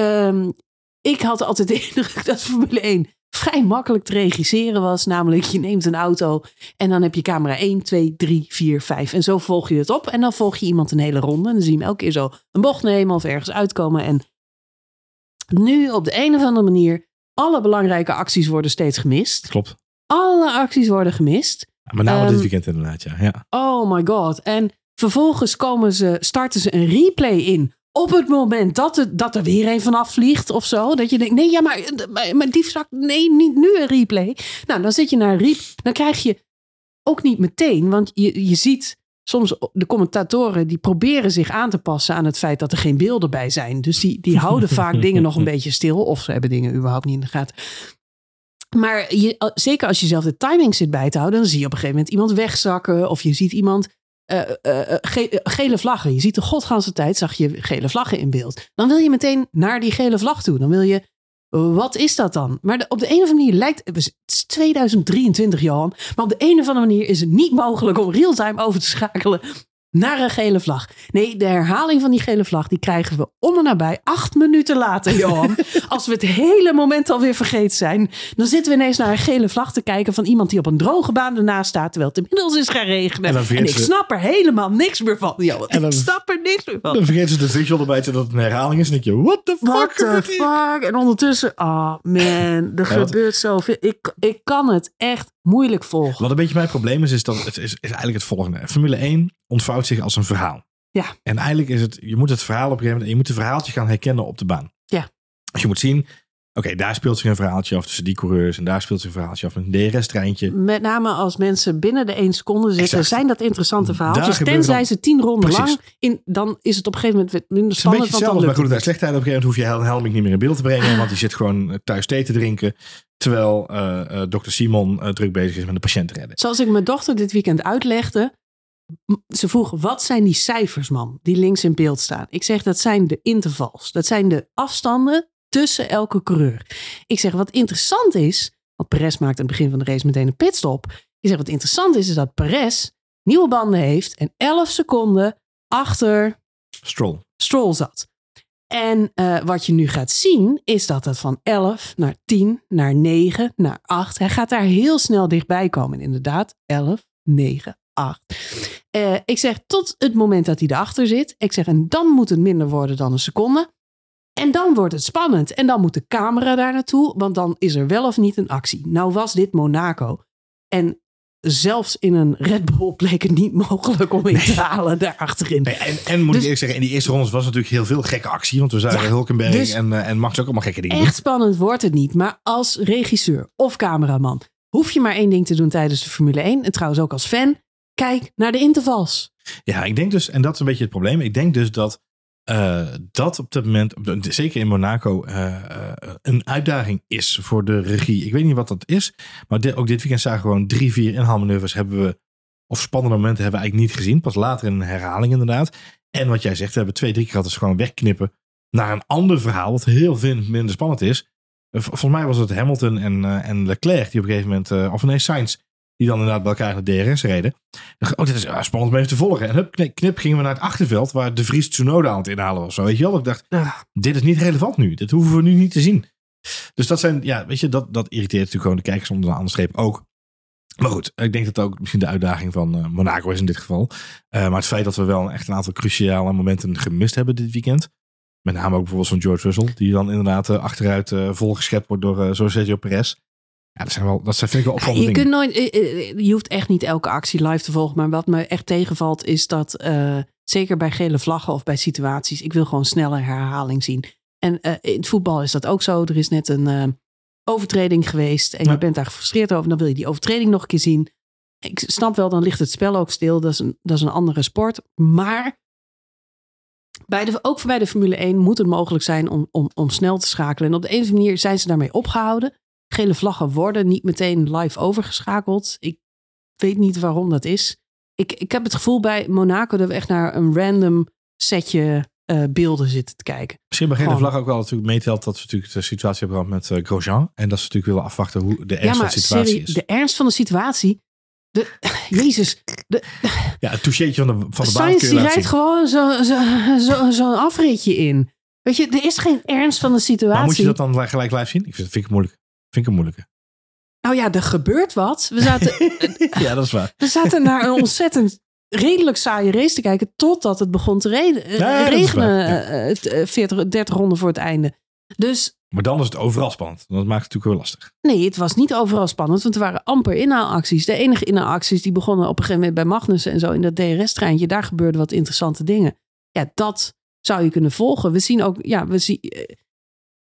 Um, ik had altijd de indruk dat Formule 1 vrij makkelijk te regisseren was. Namelijk, je neemt een auto en dan heb je camera 1, 2, 3, 4, 5. En zo volg je het op. En dan volg je iemand een hele ronde. En dan zie je hem elke keer zo een bocht nemen of ergens uitkomen. En nu op de een of andere manier, alle belangrijke acties worden steeds gemist. Klopt. Alle acties worden gemist. Ja, name um, dit weekend inderdaad, ja. ja. Oh my god. En vervolgens komen ze, starten ze een replay in op het moment dat, het, dat er weer een vanaf vliegt of zo. Dat je denkt, nee, ja, maar, maar, diefstak, nee, niet nu een replay. Nou, dan zit je naar een replay. Dan krijg je ook niet meteen, want je, je ziet soms de commentatoren die proberen zich aan te passen aan het feit dat er geen beelden bij zijn. Dus die, die houden vaak dingen nog een beetje stil. Of ze hebben dingen überhaupt niet in de gaten. Maar je, zeker als je zelf de timing zit bij te houden, dan zie je op een gegeven moment iemand wegzakken. Of je ziet iemand uh, gele vlaggen. Je ziet de godganse tijd, zag je gele vlaggen in beeld. Dan wil je meteen naar die gele vlag toe. Dan wil je, wat is dat dan? Maar op de een of andere manier lijkt, het is 2023 Johan, maar op de een of andere manier is het niet mogelijk om real-time over te schakelen naar een gele vlag. Nee, de herhaling van die gele vlag, die krijgen we om en nabij acht minuten later, Johan. Als we het hele moment alweer vergeten zijn, dan zitten we ineens naar een gele vlag te kijken van iemand die op een droge baan ernaast staat, terwijl het inmiddels is gaan regenen. En, en ik snap er helemaal niks meer van. Johan. En dan, ik snap er niks meer van. Dan vergeten ze de visual erbij dat het een herhaling is en denk je, what the fuck? What the fuck? En ondertussen, oh man, er gebeurt zoveel. Ik, ik kan het echt moeilijk volgen. Wat een beetje mijn probleem is, is, dat het is, is eigenlijk het volgende. Formule 1 ontvouwt zich als een verhaal. Ja. En eigenlijk is het, je moet het verhaal op een gegeven moment, je moet het verhaaltje gaan herkennen op de baan. Ja. Als je moet zien, oké, daar speelt zich een verhaaltje af tussen die coureurs en daar speelt zich een verhaaltje af met een DRS-treintje. Met name als mensen binnen de 1 seconde zitten, zijn dat interessante verhaaltjes. Tenzij ze tien ronden lang, in, dan is het op een gegeven moment minder spannend. Het is een beetje hetzelfde, maar goed, slecht tijd op een gegeven moment hoef je Helming niet meer in beeld te brengen, want die zit gewoon thuis thee te drinken. Terwijl uh, uh, dokter Simon uh, druk bezig is met de patiënt te redden. Zoals ik mijn dochter dit weekend uitlegde. Ze vroeg, wat zijn die cijfers, man, die links in beeld staan? Ik zeg, dat zijn de intervals. Dat zijn de afstanden tussen elke coureur. Ik zeg, wat interessant is, want Perez maakt aan het begin van de race meteen een pitstop. Ik zeg, wat interessant is, is dat Perez nieuwe banden heeft en 11 seconden achter Stroll, Stroll zat. En uh, wat je nu gaat zien, is dat het van 11 naar 10, naar 9, naar 8. Hij gaat daar heel snel dichtbij komen. Inderdaad, 11, 9, 8. Uh, ik zeg tot het moment dat hij erachter zit. Ik zeg, en dan moet het minder worden dan een seconde. En dan wordt het spannend. En dan moet de camera daar naartoe, want dan is er wel of niet een actie. Nou was dit Monaco. En zelfs in een Red Bull bleek het niet mogelijk om in te halen daar achterin. en, en moet dus, ik eerlijk zeggen, in die eerste rondes was natuurlijk heel veel gekke actie. Want we zagen ja, Hulkenberg dus en, uh, en Max ook allemaal gekke dingen Echt spannend wordt het niet. Maar als regisseur of cameraman hoef je maar één ding te doen tijdens de Formule 1. En trouwens ook als fan. Kijk naar de intervals. Ja, ik denk dus, en dat is een beetje het probleem. Ik denk dus dat uh, dat op dit moment, zeker in Monaco, uh, een uitdaging is voor de regie. Ik weet niet wat dat is, maar ook dit weekend zagen we gewoon drie, vier inhaalmanoeuvres hebben we, of spannende momenten hebben we eigenlijk niet gezien. Pas later in een herhaling inderdaad. En wat jij zegt, we hebben twee, drie keer gehad, dus gewoon wegknippen naar een ander verhaal, wat heel veel minder spannend is. Volgens mij was het Hamilton en, en Leclerc die op een gegeven moment, of nee, Sainz, die dan inderdaad bij elkaar naar DRS reden. Oh, dit is ja, spannend om even te volgen. En hup, knip, knip, gingen we naar het achterveld waar de Vries Tsunoda aan het inhalen was. Zo, weet je wel? Ik dacht, dit is niet relevant nu. Dit hoeven we nu niet te zien. Dus dat zijn, ja, weet je, dat, dat irriteert natuurlijk gewoon de kijkers onder de andere streep ook. Maar goed, ik denk dat ook misschien de uitdaging van uh, Monaco is in dit geval. Uh, maar het feit dat we wel echt een aantal cruciale momenten gemist hebben dit weekend. Met name ook bijvoorbeeld van George Russell, die dan inderdaad uh, achteruit volgeschept wordt door uh, Sergio Perez. Ja, dat zijn wel, dat zijn, vind ik wel opvallende je dingen. Kunt nooit, eh, eh, je hoeft echt niet elke actie live te volgen. Maar wat me echt tegenvalt is dat, uh, zeker bij gele vlaggen of bij situaties, ik wil gewoon snelle herhaling zien. En uh, in het voetbal is dat ook zo. Er is net een uh, overtreding geweest en ja. je bent daar gefrustreerd over. Dan wil je die overtreding nog een keer zien. Ik snap wel, dan ligt het spel ook stil. Dat is een, dat is een andere sport. Maar bij de, ook bij de Formule 1 moet het mogelijk zijn om, om, om snel te schakelen. En op de een of andere manier zijn ze daarmee opgehouden. Gele vlaggen worden niet meteen live overgeschakeld. Ik weet niet waarom dat is. ik, ik heb het gevoel bij Monaco dat we echt naar een random setje eh, beelden zitten te kijken. Misschien bij de vlag ook wel natuurlijk meetelt dat we natuurlijk de situatie hebben gehad met eh, Grosjean. En dat ze natuurlijk willen afwachten hoe de Ja, ernst van maar de situatie serie, is. de ernst van de situatie. De, Jezus, de, Ja, het toucheetje van de, van de baan die rijdt gewoon zo'n zo, zo, zo'n afritje in. Weet je, er is geen ernst van de situatie. Maar moet je dat dan gelijk- live zien? Ik vind, vind ik moeilijk. Vind ik een moeilijke. Nou ja, er gebeurt wat. We zaten, ja, dat is waar. we zaten naar een ontzettend redelijk saaie race te kijken. Totdat het begon te eh, Ja, regenen. ja. eh, het, eh, 40, 30 ronden voor het einde. Dus Maar dan is het overal spannend. Dat maakt het natuurlijk wel lastig. nee, het was niet overal spannend. Want er waren amper inhaalacties. De enige inhaalacties die begonnen op een gegeven moment bij Magnussen en zo. In dat DRS-treintje. Daar gebeurden wat interessante dingen. Ja, dat zou je kunnen volgen. We zien ook, ja, we zien, eh,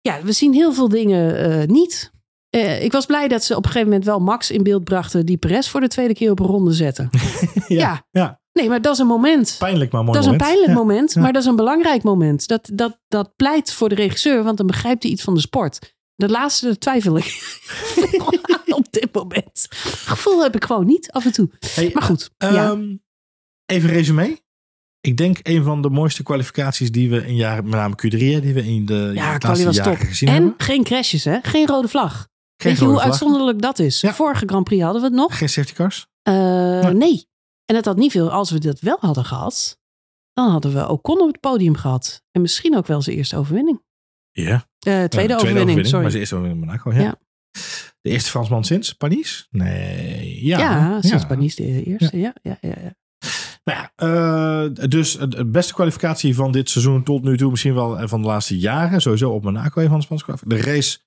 ja, we zien heel veel dingen eh, niet. Eh, ik was blij dat ze op een gegeven moment wel Max in beeld brachten. Die Perez voor de tweede keer op een ronde zetten. Ja. ja. Nee, maar dat is een moment. Pijnlijk, maar mooi Dat is een pijnlijk Ja. moment, maar dat is een belangrijk moment. Dat, dat, dat pleit voor de regisseur, want dan begrijpt hij iets van de sport. De laatste dat twijfel ik op dit moment. Gevoel heb ik gewoon niet af en toe. Hey, Maar goed, ja. Ehm, Even resume. Ik denk een van de mooiste kwalificaties die we in jaren, met name Q3, hè, die we in de Ja, laatste jaren top. gezien En hebben. geen crashes, hè? Geen rode vlag. Weet je hoe vlag, uitzonderlijk dat is? Ja. Vorige Grand Prix hadden we het nog. Geen safety cars. Eh, Nee. nee. En het had niet veel. Als we dat wel hadden gehad, dan hadden we Ocon op het podium gehad. En misschien ook wel zijn eerste overwinning. Ja. Eh, tweede, overwinning, sorry. Maar zijn eerste overwinning in Monaco, ja. Ja. De eerste Fransman sinds Parijs? Nee. Ja, Ja, sinds. Parijs de eerste. Ja, ja, ja. ja. Nou ja, eh, dus het het beste kwalificatie van dit seizoen tot nu toe, misschien wel van de laatste jaren, sowieso op Monaco even van de. De race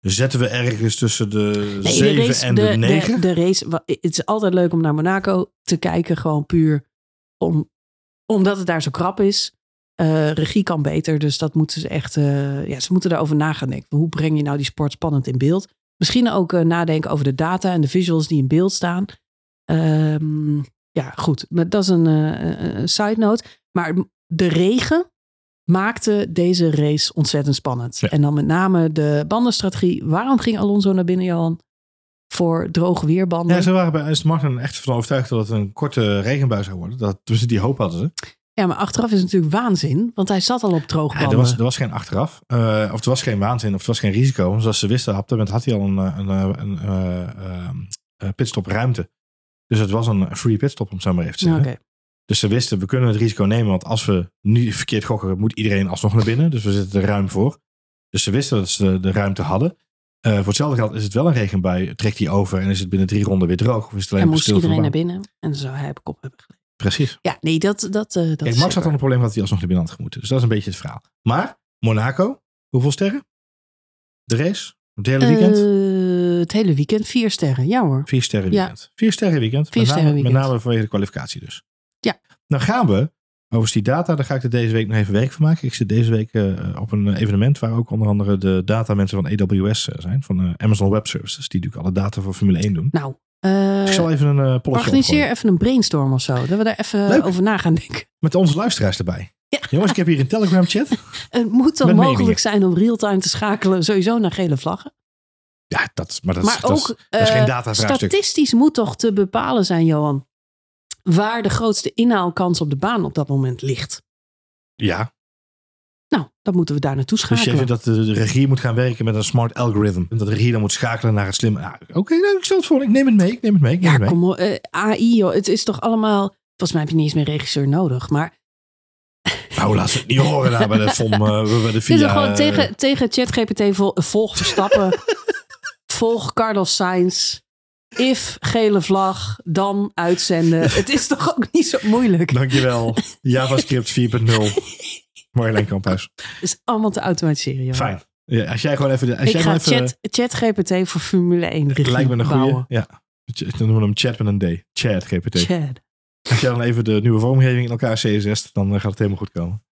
zetten we ergens tussen de Nee, 7 en de, 9. De, de race, het is altijd leuk om naar Monaco te kijken, gewoon puur om, omdat het daar zo krap is. Eh, regie kan beter, dus dat moeten ze echt, eh, ja, ze moeten daarover na gaan denken. Hoe breng je nou die sport spannend in beeld? Misschien ook eh, nadenken over de data en de visuals die in beeld staan. Ehm, ja, goed, maar dat is een side note. Maar de regen maakte deze race ontzettend spannend. Ja. En dan met name de bandenstrategie. Waarom ging Alonso naar binnen, Johan? Voor droge weerbanden. Ja, ze waren bij Aston Martin echt van overtuigd dat het een korte regenbui zou worden. Dat, dus die hoop hadden ze. Ja, maar achteraf is het natuurlijk waanzin. Want hij zat al op droge Ja, banden. er, was, er was geen achteraf. eh, of er was geen waanzin. Of er was geen risico. Zoals ze wisten, op dat moment had hij al een, eh, een, eh, een, pitstop ruimte. Dus het was een free pitstop, om het zo maar even te Ja, zeggen. Dus ze wisten, we kunnen het risico nemen. Want als we nu verkeerd gokken, moet iedereen alsnog naar binnen. Dus we zitten er ruim voor. Dus ze wisten dat ze de, de ruimte hadden. Eh, voor hetzelfde geld is het wel een regenbui. Trekt hij over en is het binnen drie ronden weer droog. Of is het alleen En moest iedereen de naar binnen. En zou hij op kop hebben gelegen. Precies. Ja, nee, dat, dat, eh dat Kijk, Max had dan een probleem dat hij alsnog naar binnen had gemoeten. Dus dat is een beetje het verhaal. Maar Monaco, hoeveel sterren? De race? Het hele weekend? Eh, het hele weekend vier sterren. Ja hoor. Vier sterren ja. weekend. Vier sterren weekend. Vier met, name, sterren weekend. met name vanwege de kwalificatie dus. Ja. Dan gaan we, over die data, daar ga ik er deze week nog even werk van maken. Ik zit deze week eh, op een evenement waar ook onder andere de data mensen van AWS zijn. Van eh, Amazon Web Services. Die natuurlijk alle data voor Formule 1 doen. Nou, eh, ik zal even een uh, organiseer even een brainstorm of zo. Dat we daar even Leuk. over na gaan denken. Met onze luisteraars erbij. Ja. Jongens, ik heb hier een Telegram chat. Het moet dan mogelijk meningen. zijn om real-time te schakelen sowieso naar gele vlaggen. Ja, dat, is- maar dat, is- maar dat, ook dat is eh, geen data-vraagstuk. statistisch moet toch te bepalen zijn, Johan, waar de grootste inhaalkans op de baan op dat moment ligt. Ja, Nou, dan moeten we daar naartoe Dus je schakelen. vindt dat de, regie moet gaan werken met een smart algorithm. En dat de regie dan moet schakelen naar het slimme. Ja, Oké, nou, ik stel het voor. Ik neem het mee. Ik neem het mee. Ik neem ja, het mee. kom op. eh, AI, joh. Het is toch allemaal... Volgens mij heb je niet eens meer regisseur nodig. Maar Nou, laat ze het niet horen daar bij de FOM. eh, bij de VIA. gewoon tegen, tegen ChatGPT vol, volg Verstappen. volg Carlos Sainz. If gele vlag, dan uitzenden. Het is toch ook niet zo moeilijk. Dankjewel. JavaScript 4.0. Marjolein Kamphuis. Het is allemaal te automatiseren, joh. Fijn. Ja, als jij gewoon even... Als Ik jij ga even chat, ChatGPT voor Formule 1 regie lijkt me een goede. bouwen. Ja. Dan noemen we hem chat met een D. Chat GPT. Chad. Als jij dan even de nieuwe vormgeving in elkaar CSS, dan eh, gaat het helemaal goed komen.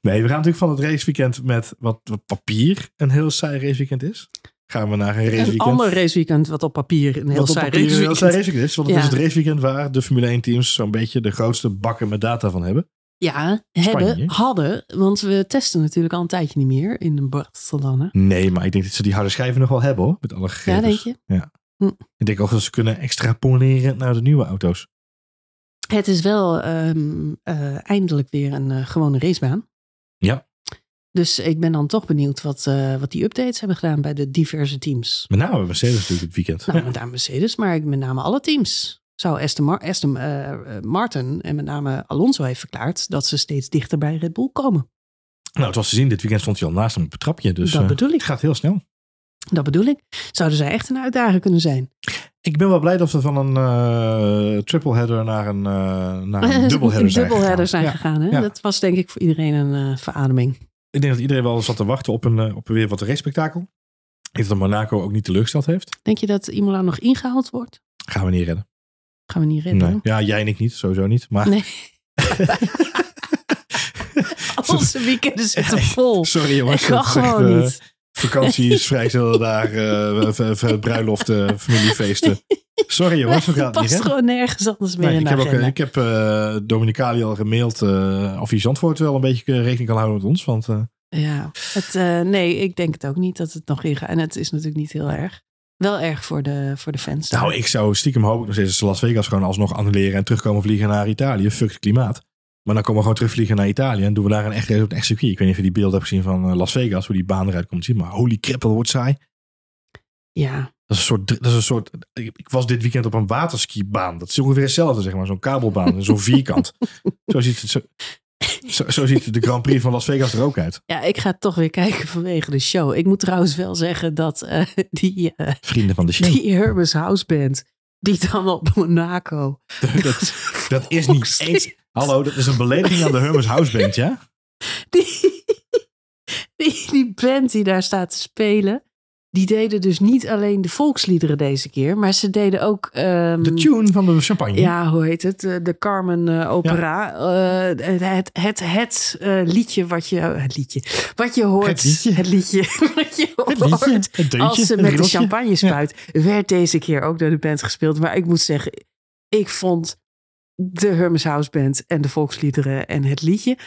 Nee, we gaan natuurlijk van het raceweekend met wat, wat papier een heel saai raceweekend is. Gaan we naar een Een raceweekend. ander raceweekend wat op papier een heel saai een raceweekend is. Want het Ja. is het raceweekend waar de Formule 1 teams zo'n beetje de grootste bakken met data van hebben. Ja, Spanje. hebben, hadden. Want we testen natuurlijk al een tijdje niet meer in Barcelona. Nee, maar ik denk dat ze die harde schijven nog wel hebben hoor. Met alle gegevens. Ja, denk je? Ik denk ook dat ze kunnen extrapoleren naar de nieuwe auto's. Het is wel ehm, eh, eindelijk weer een eh, gewone racebaan. Ja. Dus ik ben dan toch benieuwd wat, eh, wat die updates hebben gedaan bij de diverse teams. Met name Mercedes natuurlijk het weekend. Nou, met name Mercedes, maar met name alle teams. Zou Aston, Mar- Aston eh, eh, Martin en met name Alonso heeft verklaard dat ze steeds dichter bij Red Bull komen. Nou, het was te zien, dit weekend stond hij al naast hem op het trapje. Dus Dat bedoel ik. het gaat heel snel. Dat bedoel ik. Zouden zij echt een uitdager kunnen zijn? Ik ben wel blij dat we van een triple header naar een, eh naar een dubbelheader zijn Dubbelheader gegaan. zijn gegaan. Hè? Ja. Dat was denk ik voor iedereen een eh, verademing. Ik denk dat iedereen wel zat te wachten op, een, eh, op weer wat race-spektakel. Ik denk dat Monaco ook niet teleurgesteld heeft. Denk je dat Imola nog ingehaald wordt? Gaan we niet redden. Gaan we niet redden. Nee. Ja, jij en ik niet, sowieso niet. Maar Nee. Onze weekenden zitten vol. sorry jongens. Ik kan het is echt, gewoon Vakanties, vrijgezelle dagen, eh, bruiloften, familiefeesten. Sorry jongens, we gaan Het niet past gewoon nergens anders meer Nee, in ik heb, ook, eh, ik heb eh Dominicali al gemaild eh, of hij Zandvoort wel een beetje rekening kan houden met ons. Want Ja, het, nee, ik denk het ook niet dat het nog ingaat. En het is natuurlijk niet heel erg. Wel erg voor de, voor de fans. nou, ik zou stiekem hopen nog steeds dat ze Las Vegas gewoon alsnog annuleren en terugkomen vliegen naar Italië. Fuck het klimaat. Maar dan komen we gewoon terugvliegen naar Italië en doen we daar een echt een echt circuit. Ik weet niet of je die beeld hebt gezien van eh, Las Vegas, hoe die baan eruit komt zien. Maar holy crap, dat wordt saai. Ja, Dat is een soort, dat is een soort ik, was dit weekend op een waterskibaan. Dat is ongeveer hetzelfde, zeg maar. Zo'n kabelbaan, zo'n vierkant. Zo ziet, het, zo, zo, zo ziet de Grand Prix van Las Vegas er ook uit. ja, ik ga toch weer kijken vanwege de show. Ik moet trouwens wel zeggen dat eh, die, eh, Vrienden van de show. die Hermes House Band, die dan op Monaco. dat, dat is niet eens... Hallo, dat is een belediging aan de Hermes House Band, ja? Die, die, die band die daar staat te spelen, die deden dus niet alleen de volksliederen deze keer, maar ze deden ook. ehm, De tune van de champagne. Ja, hoe heet het? De, de Carmen eh, Opera. Eh, het het, het eh, liedje wat je. Het liedje. Wat je hoort. Het liedje. Het liedje. Wat je Het hoort. liedje, het deuntje, als ze met de champagne spuit. Werd deze keer ook door de band gespeeld. Maar ik moet zeggen, ik vond de Hermes House Band en de volksliederen en het liedje.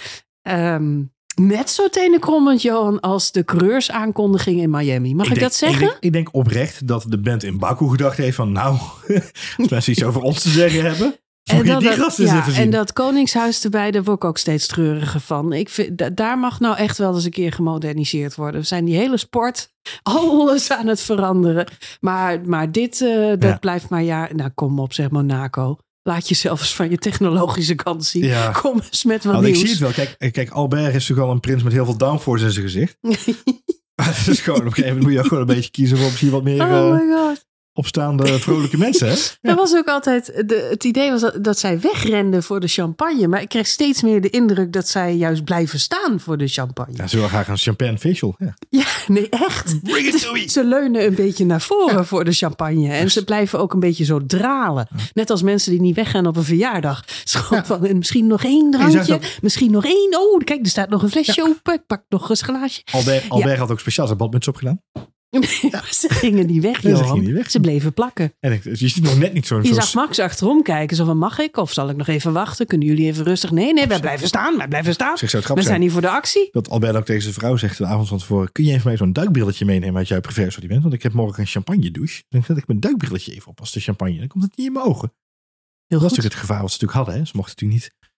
ehm, net zo tenenkrommend, Johan, als de coureurs-aankondiging in Miami. Mag ik, denk- dat zeggen? Ik denk, ik denk oprecht dat de band in Baku gedacht heeft van... Nou, als mensen iets over ons te zeggen hebben... Moet je die dat, gasten ja, en dat Koningshuis erbij, daar word ik ook steeds treuriger van. Ik vind, da- daar mag nou echt wel eens een keer gemoderniseerd worden. We zijn die hele sport alles aan het veranderen. Maar, maar dit, eh, dat Ja. blijft maar ja. Nou, kom op, zeg Monaco. Laat jezelf eens van je technologische kant zien. Ja. Kom eens met wat ik nieuws. zie het wel. Kijk, kijk, Albert is natuurlijk al een prins met heel veel downforce in zijn gezicht. Het is gewoon op een gegeven moment moet je ook gewoon een beetje kiezen voor misschien wat meer oh eh, my god. Opstaande vrolijke mensen. Hè? Dat was ook altijd, de, het idee was dat, dat zij wegrenden voor de champagne. Maar ik kreeg steeds meer de indruk dat zij juist blijven staan voor de champagne. Ja, ze wil graag een champagne facial. Ja. Ja, nee, echt. Bring it to me. Ze leunen een beetje naar voren voor de champagne. En ze blijven ook een beetje zo dralen. Net als mensen die niet weggaan op een verjaardag. Van, en misschien nog één drankje. dat- Misschien nog één. Oh, kijk, er staat nog een flesje open. Ik pak nog eens een glaasje. Albert, Albert had ook speciaal zijn badmuts opgedaan. Maar ze gingen niet weg, Nee, Johan. gingen niet weg. Ze bleven plakken. En ik, je ziet nog net niet zo'n... Je zag Max achterom kijken. Zo van, mag ik? Of zal ik nog even wachten? Kunnen jullie even rustig? Nee, nee, wij blijven staan. Wij blijven staan. Zeg, We zijn zijn hier voor de actie. dat Albert ook tegen zijn vrouw zegt de avond van tevoren... Kun je even mij zo'n duikbrilletje meenemen uit jouw privé-assortiment? Want ik heb morgen een champagne douche. Dan zet ik mijn duikbrilletje even op als de champagne. Dan komt het niet in mijn ogen. Heel Dat goed. natuurlijk het gevaar wat ze natuurlijk hadden. Hè. Ze mochten natuurlijk niet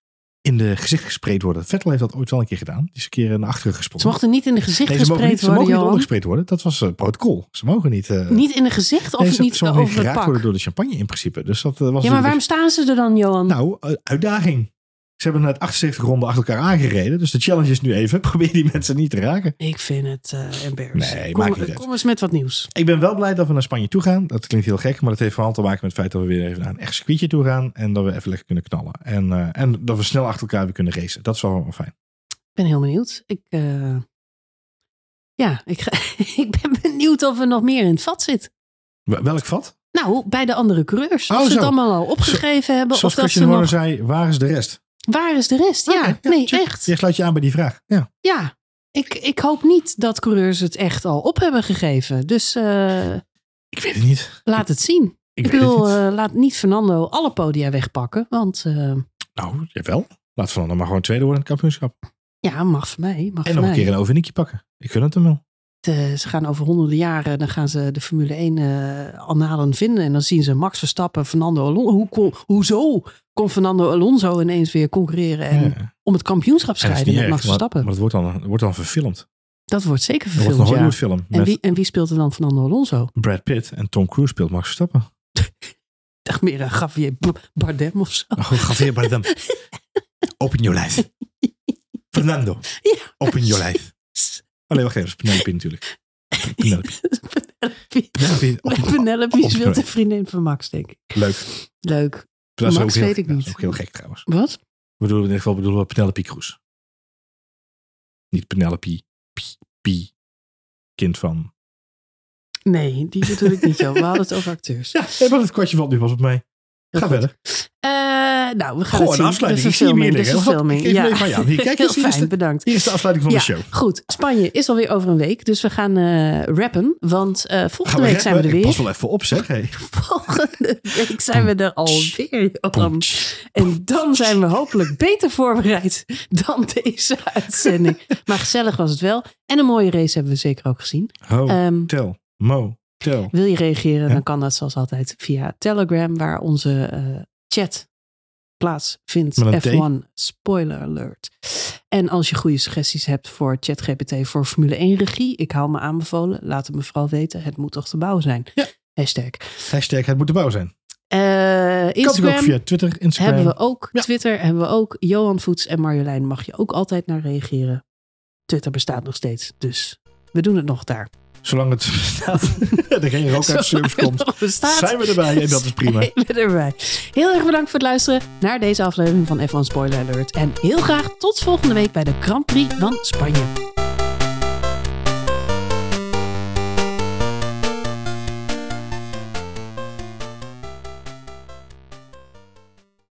in de gezicht gespreid worden. Vettel heeft dat ooit wel een keer gedaan. Die is een keer naar achteren gesprongen. Ze mochten niet in de gezicht nee, ze mogen niet, gespreid ze mogen worden, niet worden. Dat was eh, protocol. Ze mogen niet... eh, Niet in de gezicht of nee, ze, niet ze mogen niet over het geraakt worden door de champagne in principe. Dus dat eh, was Ja, maar waarom staan ze er dan, Johan? Nou, uitdaging. Ze hebben net 78 ronden achter elkaar aangereden. Dus de challenge is nu even, probeer die mensen niet te raken. Ik vind het eh embarrassing. Nee, kom, niet kom eens met wat nieuws. Ik ben wel blij dat we naar Spanje toe gaan. Dat klinkt heel gek, maar dat heeft vooral te maken met het feit dat we weer even naar een echt circuitje toe gaan. En dat we even lekker kunnen knallen. En, eh, en dat we snel achter elkaar weer kunnen racen. Dat is wel, wel fijn. Ik ben heel benieuwd. Ik, eh, ja, ik, ga, ik ben benieuwd of er nog meer in het vat zit. Wel- Welk vat? Nou, bij de andere coureurs. Oh, of ze het allemaal al opgegeven hebben. Zoals Of dat ze nog... zei, waar is de rest? Waar is de rest? Ja, nee, check. echt. Je sluit je aan bij die vraag. Ja. Ja, ik, ik hoop niet dat coureurs het echt al op hebben gegeven. Dus eh, Ik weet het niet. laat het zien. Ik, niet. eh, laat niet Fernando alle podia wegpakken. Want eh, nou, jawel. Laat Van dan maar gewoon tweede worden in het kampioenschap. ja, mag voor mij. Mag En nog een keer een overnikje pakken. Ik gun het hem wel. De- ze gaan over honderden jaren, dan gaan ze de Formule 1 eh annalen vinden. En dan zien ze Max Verstappen, Fernando Alonso. Hoe hoezo kon Fernando Alonso ineens weer concurreren en Ja. om het kampioenschap En dat is strijden niet met Max maar, Verstappen? maar het wordt dan, het wordt dan verfilmd. dat wordt zeker Het wordt een verfilmd, ja. Hollywood film. En Met wie, en wie speelt er dan Fernando Alonso? Brad Pitt en Tom Cruise speelt Max Verstappen. Ik dacht meer aan Javier Bardem of zo. Oh, Javier Bardem. Open your life. Fernando. Ja. Open your life. Alleen wacht even, dat is Penelope natuurlijk. Penelope. Penelope, Penelope. Penelope de vriendin van Max, denk ik. Leuk. Leuk. Dat is Max ook heel, weet ik dat is niet. ook heel gek trouwens. Wat? We bedoelen in ieder geval bedoelen we Penelope Cruz. Niet Penelope P. P. Kind van. Nee, die bedoel ik niet, joh. We hadden het over acteurs. Ja, nee, maar het kwartje valt nu pas op mij. Heel Ga goed. verder. Eh, nou, we gaan Goh, een zien. afsluiting. Ik zie liggen. verfilming. Geef hem Ja. even van jou. Hier, kijk Heel eens, is fijn, bedankt. Hier is de afsluiting van Ja, de show. goed. Spanje is alweer over een week. Dus we gaan eh rappen. Want eh, volgende week zijn we er Ik pas weer. wel even op, zeg. Hey. Volgende week zijn we er alweer, Johan. En dan zijn we hopelijk beter voorbereid dan deze uitzending. Maar gezellig was het wel. En een mooie race hebben we zeker ook gezien. Ehm, Hotel. Motel. wil je reageren, dan kan dat zoals altijd via Telegram, waar onze eh, chat plaatsvindt. Met een T. F1 spoiler alert. En als je goede suggesties hebt voor ChatGPT voor Formule 1 regie, ik hou me aanbevolen. Laat het me vooral weten. Het moet toch te bouw zijn. Ja. Hashtag. Hashtag het moet de bouw zijn. Kan natuurlijk ook Instagram via Twitter, Instagram. hebben we ook. Ja. Twitter hebben we ook. Johan Voets en Marjolein mag je ook altijd naar reageren. Twitter bestaat nog steeds. Dus we doen het nog daar. Zolang het bestaat. er geen rook uit het komt. bestaat. Zijn we erbij en dat is prima. zijn we erbij. Heel erg bedankt voor het luisteren naar deze aflevering van F1 Spoiler Alert. En heel graag tot volgende week bij de Grand Prix van Spanje.